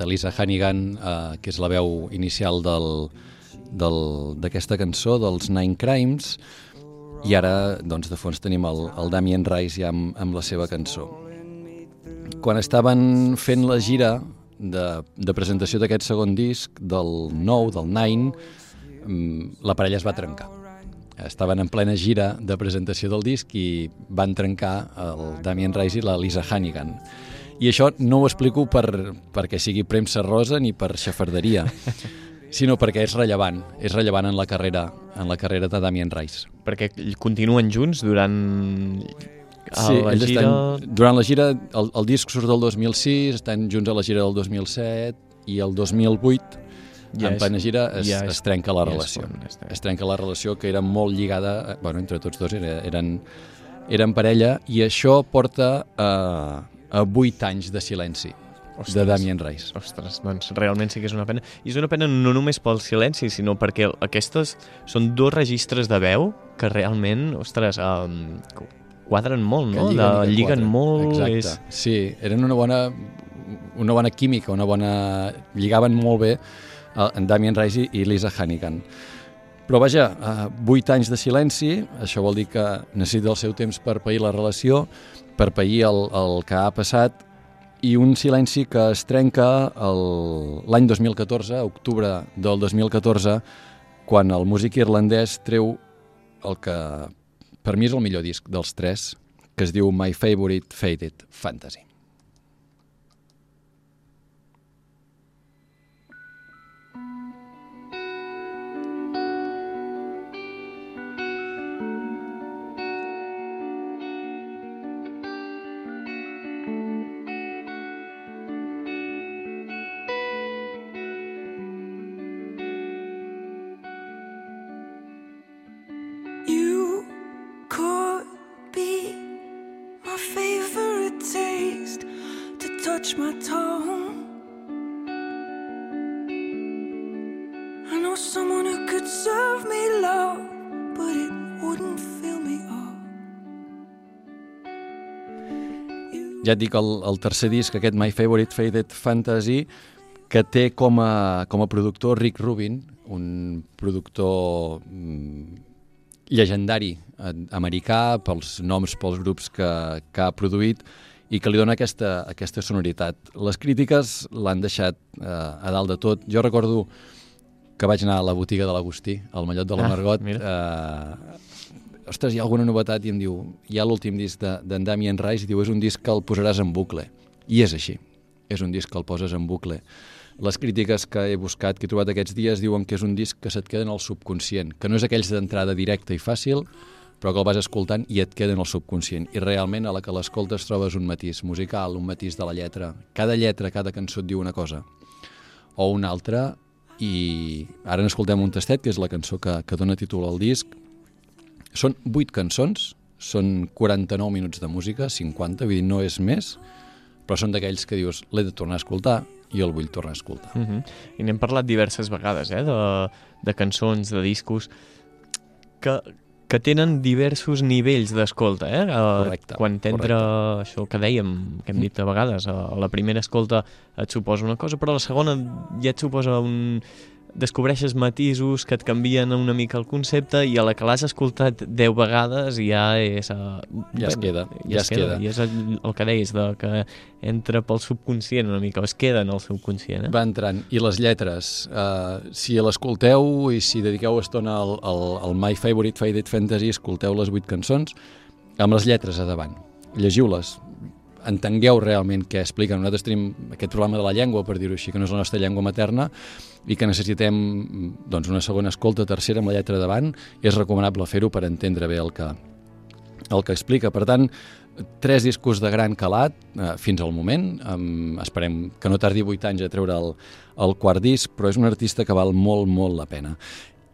Elisa Hannigan, eh, que és la veu inicial d'aquesta cançó, dels Nine Crimes, i ara, doncs, de fons tenim el, el Damien Rice ja amb, amb la seva cançó. Quan estaven fent la gira de, de presentació d'aquest segon disc, del nou, del Nine, mm, la parella es va trencar. Estaven en plena gira de presentació del disc i van trencar el Damien Rice i la Lisa Hannigan. I això no ho explico per, perquè sigui premsa rosa ni per xafarderia, sinó perquè és rellevant, és rellevant en la carrera, en la carrera de Damien Rice. Perquè continuen junts durant a la ells gira... Estan, durant la gira, el, el disc surt del 2006, estan junts a la gira del 2007 i el 2008 Ja en plena gira es, ja és- es trenca la ja relació. es trenca. Es trenca la relació que era molt lligada, eh, bueno, entre tots dos era, eren, eren parella i això porta a, a 8 anys de silenci Ostres. de Damien Rice. Ostres, doncs realment sí que és una pena. I és una pena no només pel silenci, sinó perquè aquestes són dos registres de veu que realment, ostres, um, quadren molt, que no? lliguen, de, que lliguen quadren. molt. Exacte. És... Sí, eren una bona, una bona química, una bona... lligaven molt bé eh, en Damien Rice i- i Lisa Hannigan. Però vaja, eh, vuit anys de silenci, això vol dir que necessita el seu temps per pair la relació, per pair el, el que ha passat, i un silenci que es trenca l'any 2014, octubre del 2014, quan el músic irlandès treu el que per mi és el millor disc dels tres, que es diu My Favorite Faded Fantasy. Someone who could serve me love, but it wouldn't fill me up. Ja et dic, el, el tercer disc, aquest My Favorite Faded Fantasy, que té com a, com a productor Rick Rubin, un productor mm, llegendari eh, americà pels noms, pels grups que, que ha produït i que li dona aquesta, aquesta sonoritat. Les crítiques l'han deixat eh, a dalt de tot. Jo recordo que vaig anar a la botiga de l'Agustí, al Mallot de la Ah, Margot, mira. eh, ostres, hi ha alguna novetat? I em diu, hi ha l'últim disc de- d'en de, Damien Rice, i diu, és un disc que el posaràs en bucle. I és així, és un disc que el poses en bucle. Les crítiques que he buscat, que he trobat aquests dies, diuen que és un disc que se't queda en el subconscient, que no és aquells d'entrada directa i fàcil, però que el vas escoltant i et queda en el subconscient. I realment a la que l'escoltes trobes un matís musical, un matís de la lletra. Cada lletra, cada cançó et diu una cosa o una altra i ara n'escoltem un tastet, que és la cançó que, que dona títol al disc. Són vuit cançons, són 49 minuts de música, 50, vull dir, no és més, però són d'aquells que dius, l'he de tornar a escoltar i el vull tornar a escoltar. Uh -huh. I n'hem parlat diverses vegades, eh, de, de cançons, de discos, que, que tenen diversos nivells d'escolta, eh? Eh, Correcte, Quan t'entra això que dèiem, que hem dit a vegades, a la primera escolta et suposa una cosa, però a la segona ja et suposa un... descobreixes matisos que et canvien una mica el concepte i a la que l'has escoltat 10 vegades ja és... Uh, Ja es queda, ja es queda. I és el, el que deies, de que entra pel subconscient una mica, o es queda en el subconscient, eh? Va entrant. I les lletres, uh, si l'escolteu i si dediqueu estona al, al, al My Favorite Faded Fantasy, escolteu les vuit cançons amb les lletres a davant. Llegiu-les, entengueu realment què expliquen. Nosaltres tenim aquest problema de la llengua, per dir-ho així, que no és la nostra llengua materna i que necessitem doncs, una segona escolta, tercera amb la lletra davant, i és recomanable fer-ho per entendre bé el que, el que explica. Per tant, tres discos de gran calat eh, fins al moment. Um, esperem que no tardi 8 anys a treure el, el quart disc, però és un artista que val molt, molt la pena.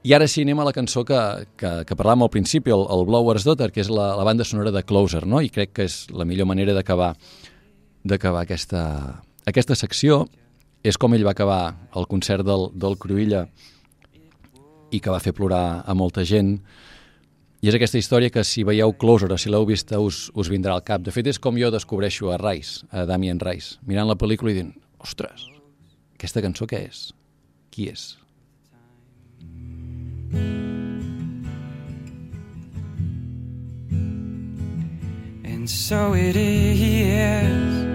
I ara sí, anem a la cançó que, que, que parlàvem al principi, el, el Blower's Daughter, que és la, la banda sonora de Closer, no? i crec que és la millor manera d'acabar d'acabar aquesta, aquesta secció. És com ell va acabar el concert del, del Cruïlla i que va fer plorar a molta gent. I és aquesta història que si veieu Closer o si l'heu vista us, us vindrà al cap. De fet, és com jo descobreixo a Rice, a Damien Rice, mirant la pel·lícula i dient, ostres, aquesta cançó què és? Qui és? And so it is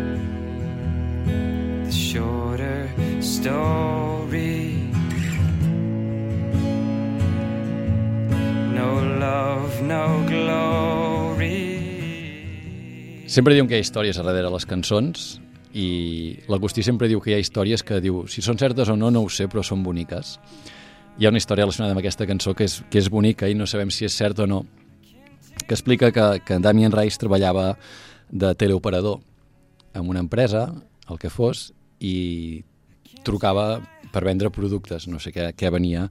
the shorter story. No love, no glory. Sempre diuen que hi ha històries darrere les cançons i l'Agustí sempre diu que hi ha històries que diu si són certes o no, no ho sé, però són boniques. Hi ha una història relacionada amb aquesta cançó que és, que és bonica i no sabem si és certa o no, que explica que, que Damien Rice treballava de teleoperador en una empresa, el que fos, i trucava per vendre productes, no sé què, què venia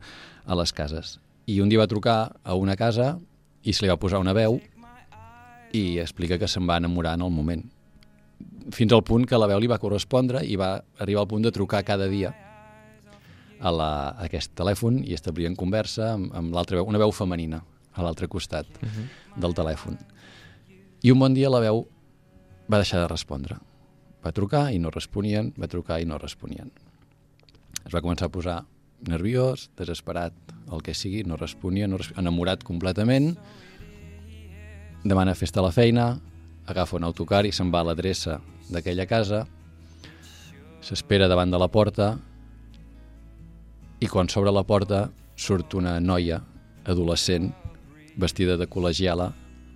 a les cases. I un dia va trucar a una casa i se li va posar una veu i explica que se'n va enamorar en el moment. Fins al punt que la veu li va correspondre i va arribar al punt de trucar cada dia a, la, a aquest telèfon i establien conversa amb, amb l'altra veu, una veu femenina a l'altre costat uh -huh. del telèfon. I un bon dia la veu va deixar de respondre. Va trucar i no responien, va trucar i no responien. Es va començar a posar nerviós, desesperat, el que sigui, no responia, no res... enamorat completament, demana festa a la feina, agafa un autocar i se'n va a l'adreça d'aquella casa, s'espera davant de la porta i quan s'obre la porta surt una noia adolescent vestida de col·legiala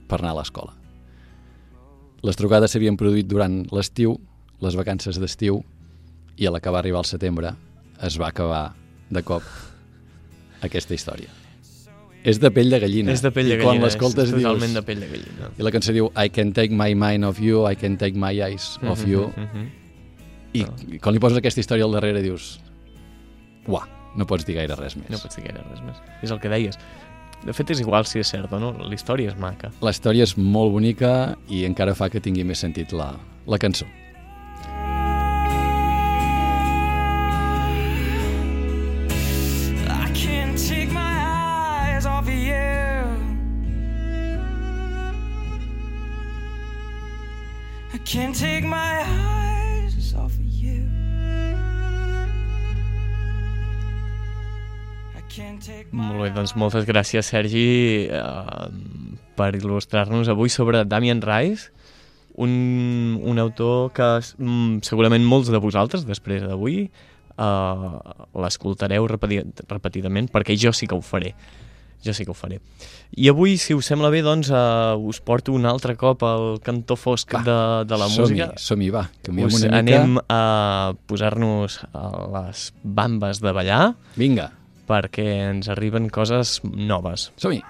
per anar a l'escola. Les trucades s'havien produït durant l'estiu, les vacances d'estiu, i a l'acabar arribar al setembre es va acabar de cop aquesta història. És de pell de gallina. És de pell de I quan gallina, l'escoltes és dius... totalment de pell de gallina. I la cançó diu I can take my mind of you, I can take my eyes of you. Mhm, mhm. I, I quan li poses aquesta història al darrere dius... Uah, no pots dir gaire res més. No pots dir gaire res més. És el que deies. De fet, és igual si és cert o no. La història és maca. La història és molt bonica i encara fa que tingui més sentit la, la cançó. I can't take my eyes off of you. I can't take my eyes Molt bé, doncs moltes gràcies, Sergi, eh, per il·lustrar-nos avui sobre Damien Rice, un, un autor que mm, segurament molts de vosaltres, després d'avui, eh, l'escoltareu repeti repetidament, perquè jo sí que ho faré. Jo sí que ho faré. I avui, si us sembla bé, doncs uh, us porto un altre cop al cantó fosc Va, de, de la música. Som-hi, va. Canviem Us una mica. anem a posar-nos a les bambes de ballar Vinga, perquè ens arriben coses noves. som-hi.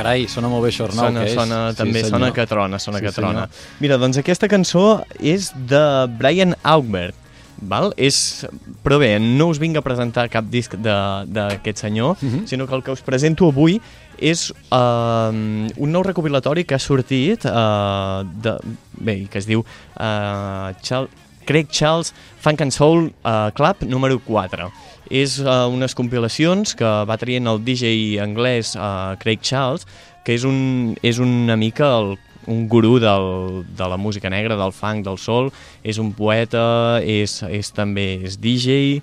Carai, sona molt bé això, Arnau, Sona, que és? sona, també sí, sona que trona, sona Sí, que trona. senyor. Mira, doncs aquesta cançó és de Brian Augberg, val? És, però bé, no us vinc a presentar cap disc d'aquest senyor, Mhm. sinó que el que us presento avui és uh, un nou recopilatori que ha sortit uh, de, bé, que es diu uh, Chal Craig Charles Funk and Soul uh, Club número 4. És uh, unes compilacions que va traient el DJ anglès uh, Craig Charles, que és, un, és una mica el, un gurú del, de la música negra, del funk, del soul, és un poeta, és, és també és DJ,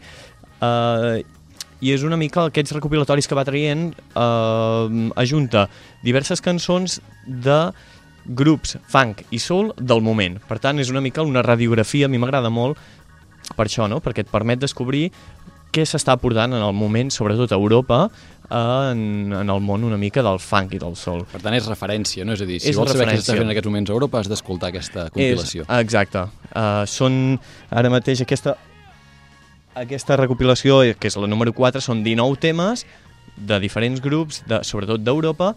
uh, i és una mica aquests recopilatoris que va traient eh, ajunta diverses cançons de grups funk i soul del moment. Per tant, és una mica una radiografia, a mi m'agrada molt per això, no? perquè et permet descobrir què s'està portant en el moment, sobretot a Europa, en, en el món una mica del funk i del soul. Per tant, és referència, no? És a dir, si És vols saber què referència. s'està fent en aquests moments a Europa, has d'escoltar aquesta compilació. És, exacte. Uh, són ara mateix aquesta aquesta recopilació, eh, que és la número 4, són 19 temes de diferents grups, de, sobretot d'Europa,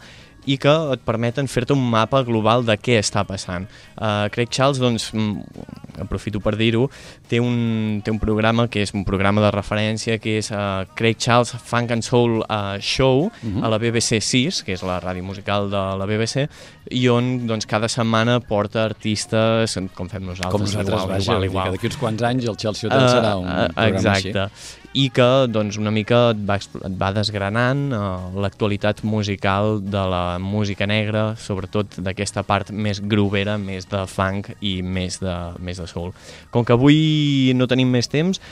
i que et permeten fer-te un mapa global de què està passant. Uh, Craig Charles, doncs, mm, aprofito per dir-ho, té, un, té un programa que és un programa de referència que és uh, Craig Charles Funk and Soul uh, Show Mhm. a la BBC 6, que és la ràdio musical de la BBC, i on doncs, cada setmana porta artistes, com fem nosaltres, Com nosaltres, igual, vaja, igual, igual. d'aquí uns quants anys el Chelsea Hotel serà un Eh, eh, programa exacte. així. I que doncs, una mica et va, et va desgranant uh, l'actualitat musical de la música negra, sobretot d'aquesta part més grovera, més de funk i més de, més de soul. Com que avui no tenim més temps,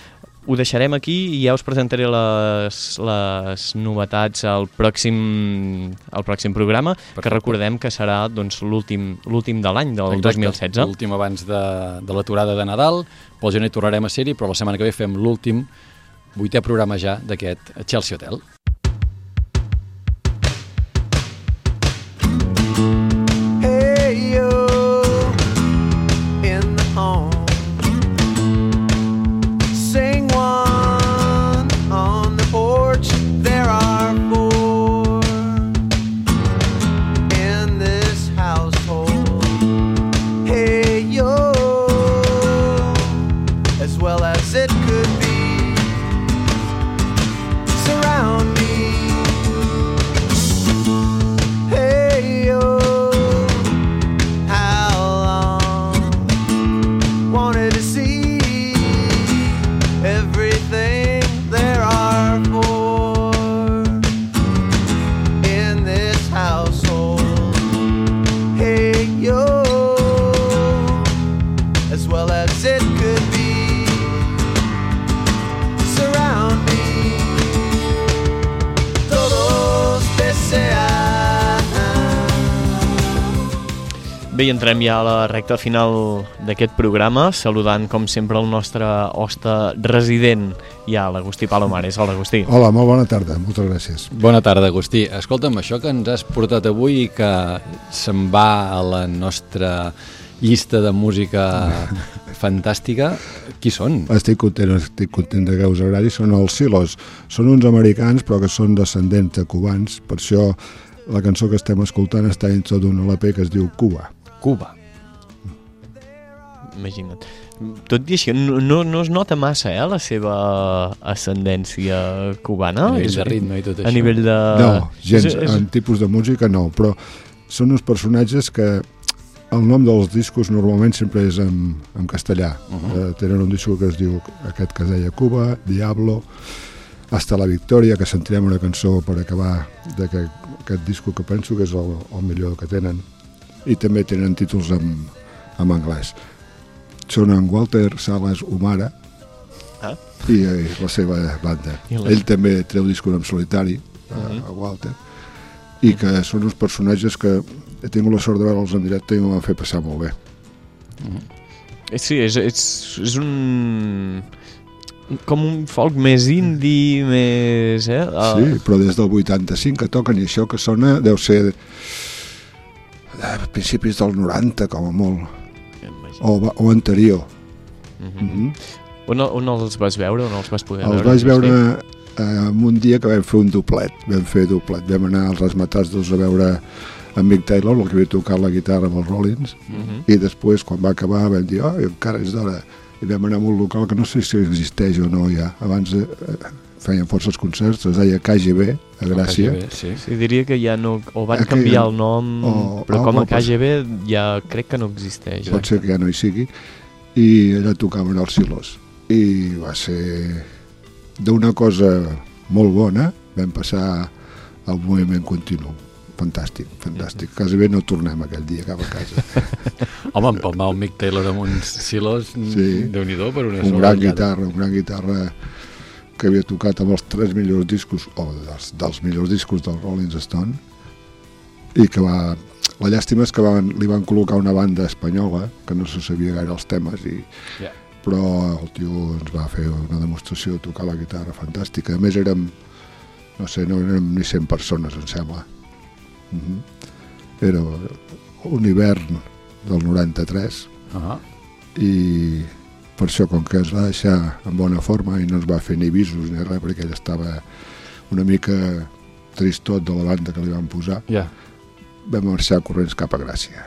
ho deixarem aquí i ja us presentaré les, les novetats al pròxim, al pròxim programa, que Perfecte. recordem que serà doncs, l'últim l'últim de l'any, del Exacte, 2016. L'últim abans de, de l'aturada de Nadal. Pel gener tornarem a ser-hi, però la setmana que ve fem l'últim vuitè programa ja d'aquest Chelsea Hotel. I entrem ja a la recta final d'aquest programa, saludant, com sempre, el nostre hoste resident, ja, l'Agustí Palomares. Hola, Agustí. Hola, molt bona tarda, moltes gràcies. Bona tarda, Agustí. Escolta'm, això que ens has portat avui i que se'n va a la nostra llista de música fantàstica, qui són? Estic content, estic content de que us agradi. Són els Silos. Són uns americans, però que són descendents de cubans. Per això la cançó que estem escoltant està dintre d'un LP que es diu Cuba. Cuba. Imagina't. Tot i així, no, no, no es nota massa, eh, la seva ascendència cubana. A nivell de ritme i tot A això. nivell de... No, gens, És, és, en tipus de música no, però són uns personatges que el nom dels discos normalment sempre és en, en castellà. Uh. -huh. eh, tenen un disco que es diu, aquest que es deia Cuba, Diablo, Hasta la Victòria, que sentirem una cançó per acabar d'aquest aquest disco que penso que és el, el millor que tenen. I també tenen títols en, en anglès. Són en Walter Salas Humara Ah. i, eh, la seva banda. I la- Ell també treu discos en solitari, a, Mhm. a Walter, i que són uns personatges que he tingut la sort de veure'ls en directe i m'ho van fer passar molt bé. sí, és, és, és un... com un folk més indi, més... Eh? Uh, Sí, però des del 85 que toquen i això que sona deu ser a principis del 90 com a molt, o, o anterior. Mm Mm -hmm. on, on els vas veure? On els vas poder Els veure? vaig veure eh, en un dia que vam fer un doblet, vam fer doblet, vam anar als Resmatats dos a veure en Mick Taylor, el que havia tocat la guitarra amb els Rollins, Uh -huh. i després, quan va acabar, vam dir, oh, encara és d'hora. I vam anar a un local que no sé si existeix o no ja. Abans eh, feien forces concerts, es deia KGB, a Gràcia. KGB, sí. Sí, diria que ja no... O van Aquell- canviar el nom, o- però o com a KGB ja crec que no existeix. pot ser que ja no hi sigui, i allà tocaven els silos. I va ser d'una cosa molt bona, vam passar al moviment continu. Fantàstic, fantàstic. Quasi bé no tornem aquell dia cap a casa. Home, empalmar el Mick Taylor amb uns silos, Sí. sí. déu-n'hi-do per una un sola gran guitarra, un gran guitarra que havia tocat amb els tres millors discos, o dels, dels millors discos del Rolling Stone, i que va... La llàstima és que van, li van col·locar una banda espanyola, que no se sabia gaire els temes, i, Ja. però el tio ens va fer una demostració de tocar la guitarra fantàstica. A més érem, no sé, no érem ni 100 persones, em sembla. Mm -hmm. Era un hivern del 93, Ah, i per això com que es va deixar en bona forma i no ens va fer ni visos ni res perquè ell estava una mica tristot de la banda que li van posar ja. vam marxar corrents cap a Gràcia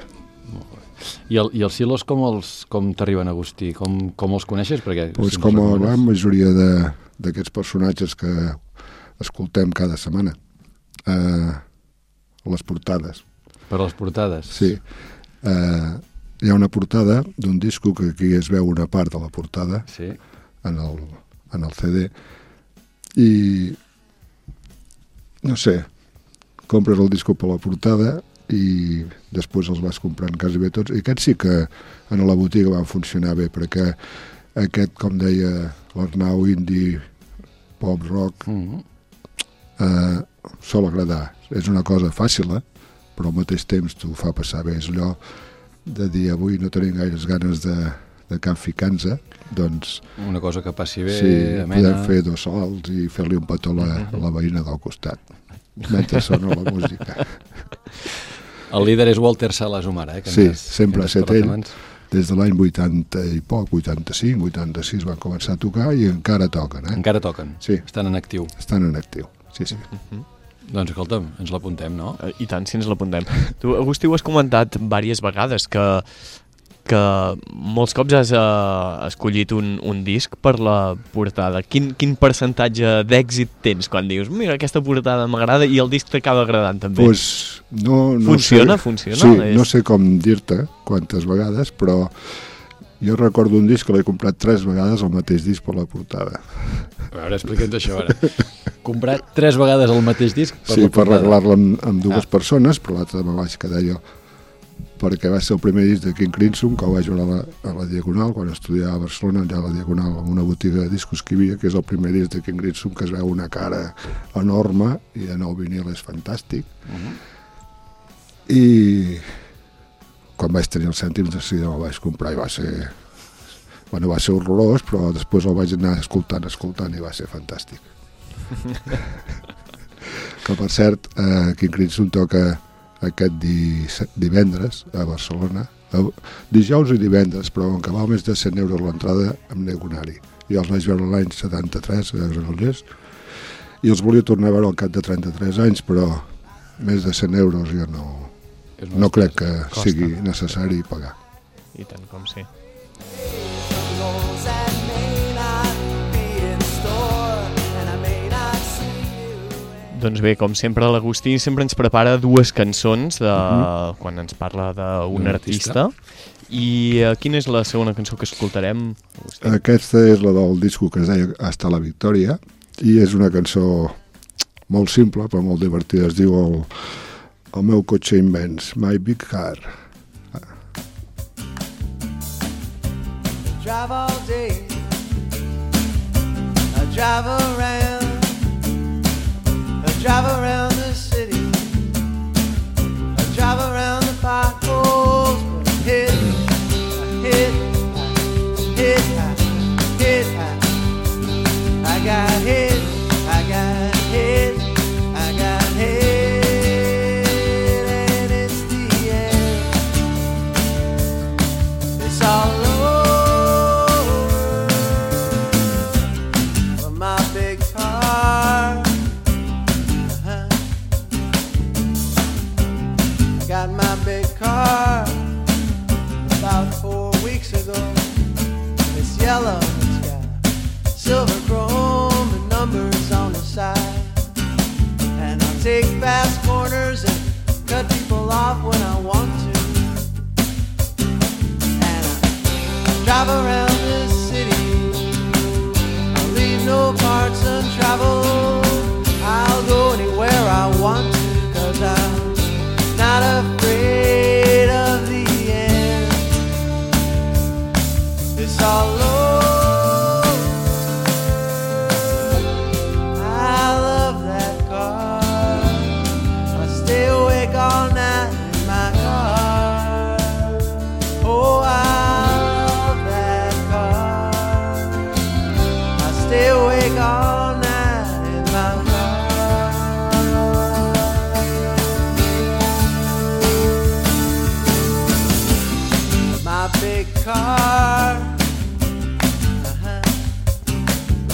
I, el, I els silos com, els, com t'arriben, Agustí? Com, com els coneixes? Perquè, pues si com recomanes- la majoria de- d'aquests personatges que escoltem cada setmana eh, les portades Per les portades? sí eh, hi ha una portada d'un disco que aquí es veu una part de la portada Sí. en el, en el CD i no sé compres el disco per la portada i després els vas comprant quasi bé tots i aquests sí que en la botiga van funcionar bé perquè aquest com deia l'Arnau indie pop rock Mm -hmm. eh, sol agradar és una cosa fàcil eh? però al mateix temps t'ho fa passar bé és allò de dir avui no tenim gaires ganes de, de can ficant-se doncs Una cosa que passi bé, sí, amena... podem fer dos sols i fer-li un petó a la, a la veïna del costat mentre sona la música El líder és Walter Salas Humara, eh? que Sí, has- sempre ha estat ell. abans. des de l'any 80 i poc 85, 86 van començar a tocar i encara toquen eh? Encara toquen. Sí. Estan en actiu. estan en actiu sí, sí. Doncs escolta'm, ens l'apuntem, no? Eh, I tant, si ens l'apuntem. Tu, Agustí, ho has comentat diverses vegades, que, que molts cops has uh, escollit un, un disc per la portada. Quin, quin percentatge d'èxit tens quan dius mira, aquesta portada m'agrada i el disc t'acaba agradant també? pues, no, no Funciona, sé, funciona? Sí, És- no sé com dir-te quantes vegades, però jo recordo un disc que l'he comprat tres vegades el mateix disc per la portada. A veure, explica'ns això ara. Comprat tres vegades el mateix disc per sí, la per portada. regalar-la amb, amb dues Ah. persones, però l'altre me vaig quedar jo perquè va ser el primer disc de King Crimson que ho vaig veure a la, a la Diagonal quan estudiava a Barcelona, allà a la Diagonal en una botiga de discos que hi havia, que és el primer disc de King Crimson que es veu una cara enorme i en el vinil és fantàstic Mhm. i quan vaig tenir els cèntims de seguida me'l vaig comprar i va ser bueno, va ser horrorós però després el vaig anar escoltant escoltant i va ser fantàstic. Que per cert eh, King Crimson toca aquest di divendres a Barcelona. Eh, dijous i divendres però com que val més de 100 euros l'entrada em nego anar-hi. Jo els vaig veure l'any 73 a Granollers i els volia tornar a veure al cap de 33 anys però més de 100 euros jo no, no crec que Costa. sigui necessari pagar I tant com sí. Doncs bé, com sempre, l'Agustí sempre ens prepara dues cançons de... quan ens parla d'un D'un artista. I uh, quina és la segona cançó que escoltarem? Agustí? Aquesta és la del disco que es deia Hasta la Victòria i és una cançó molt simple però molt divertida. Es diu el, el meu cotxe immens, My Big Car. drive all day. I drive around. I drive around the city. I drive around the. But I hit, I hit, I hit, I hit, I, I got hit, around this city. I'll leave no parts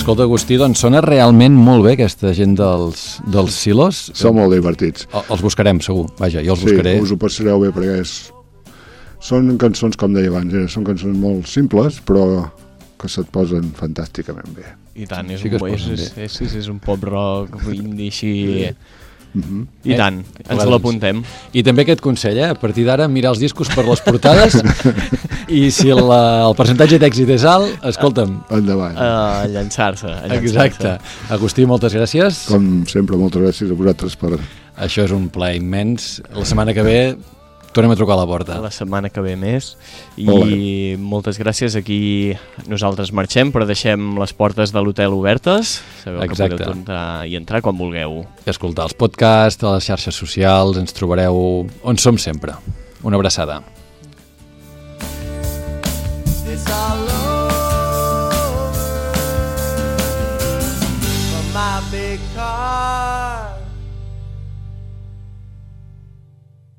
Escolta, Agustí, doncs sona realment molt bé aquesta gent dels, dels silos. Són molt divertits. El- Els buscarem, segur. Vaja, jo els Sí, buscaré. us ho passareu bé perquè és... són cançons, com deia abans, eh? són cançons molt simples però que se't posen fantàsticament bé. I tant, és, Sí un, és, és, és, és, és un pop rock indie així... Mhm. I Eh, tant, ens l'apuntem. I també aquest consell, eh? a partir d'ara mirar els discos per les portades i si la, el percentatge d'èxit és alt, escolta'm. Endavant. Uh, llançar-se. a llançar-se. Exacte. Agustí, moltes gràcies. Com sempre, moltes gràcies a vosaltres per... Això és un plaer immens. La setmana que ve tornem a trucar a la porta. La setmana que ve més. I Molt moltes gràcies. Aquí nosaltres marxem, però deixem les portes de l'hotel obertes. Sabeu Exacte. que podeu tornar i entrar quan vulgueu. I escoltar els podcasts, a les xarxes socials, ens trobareu on som sempre. Una abraçada. It's all over.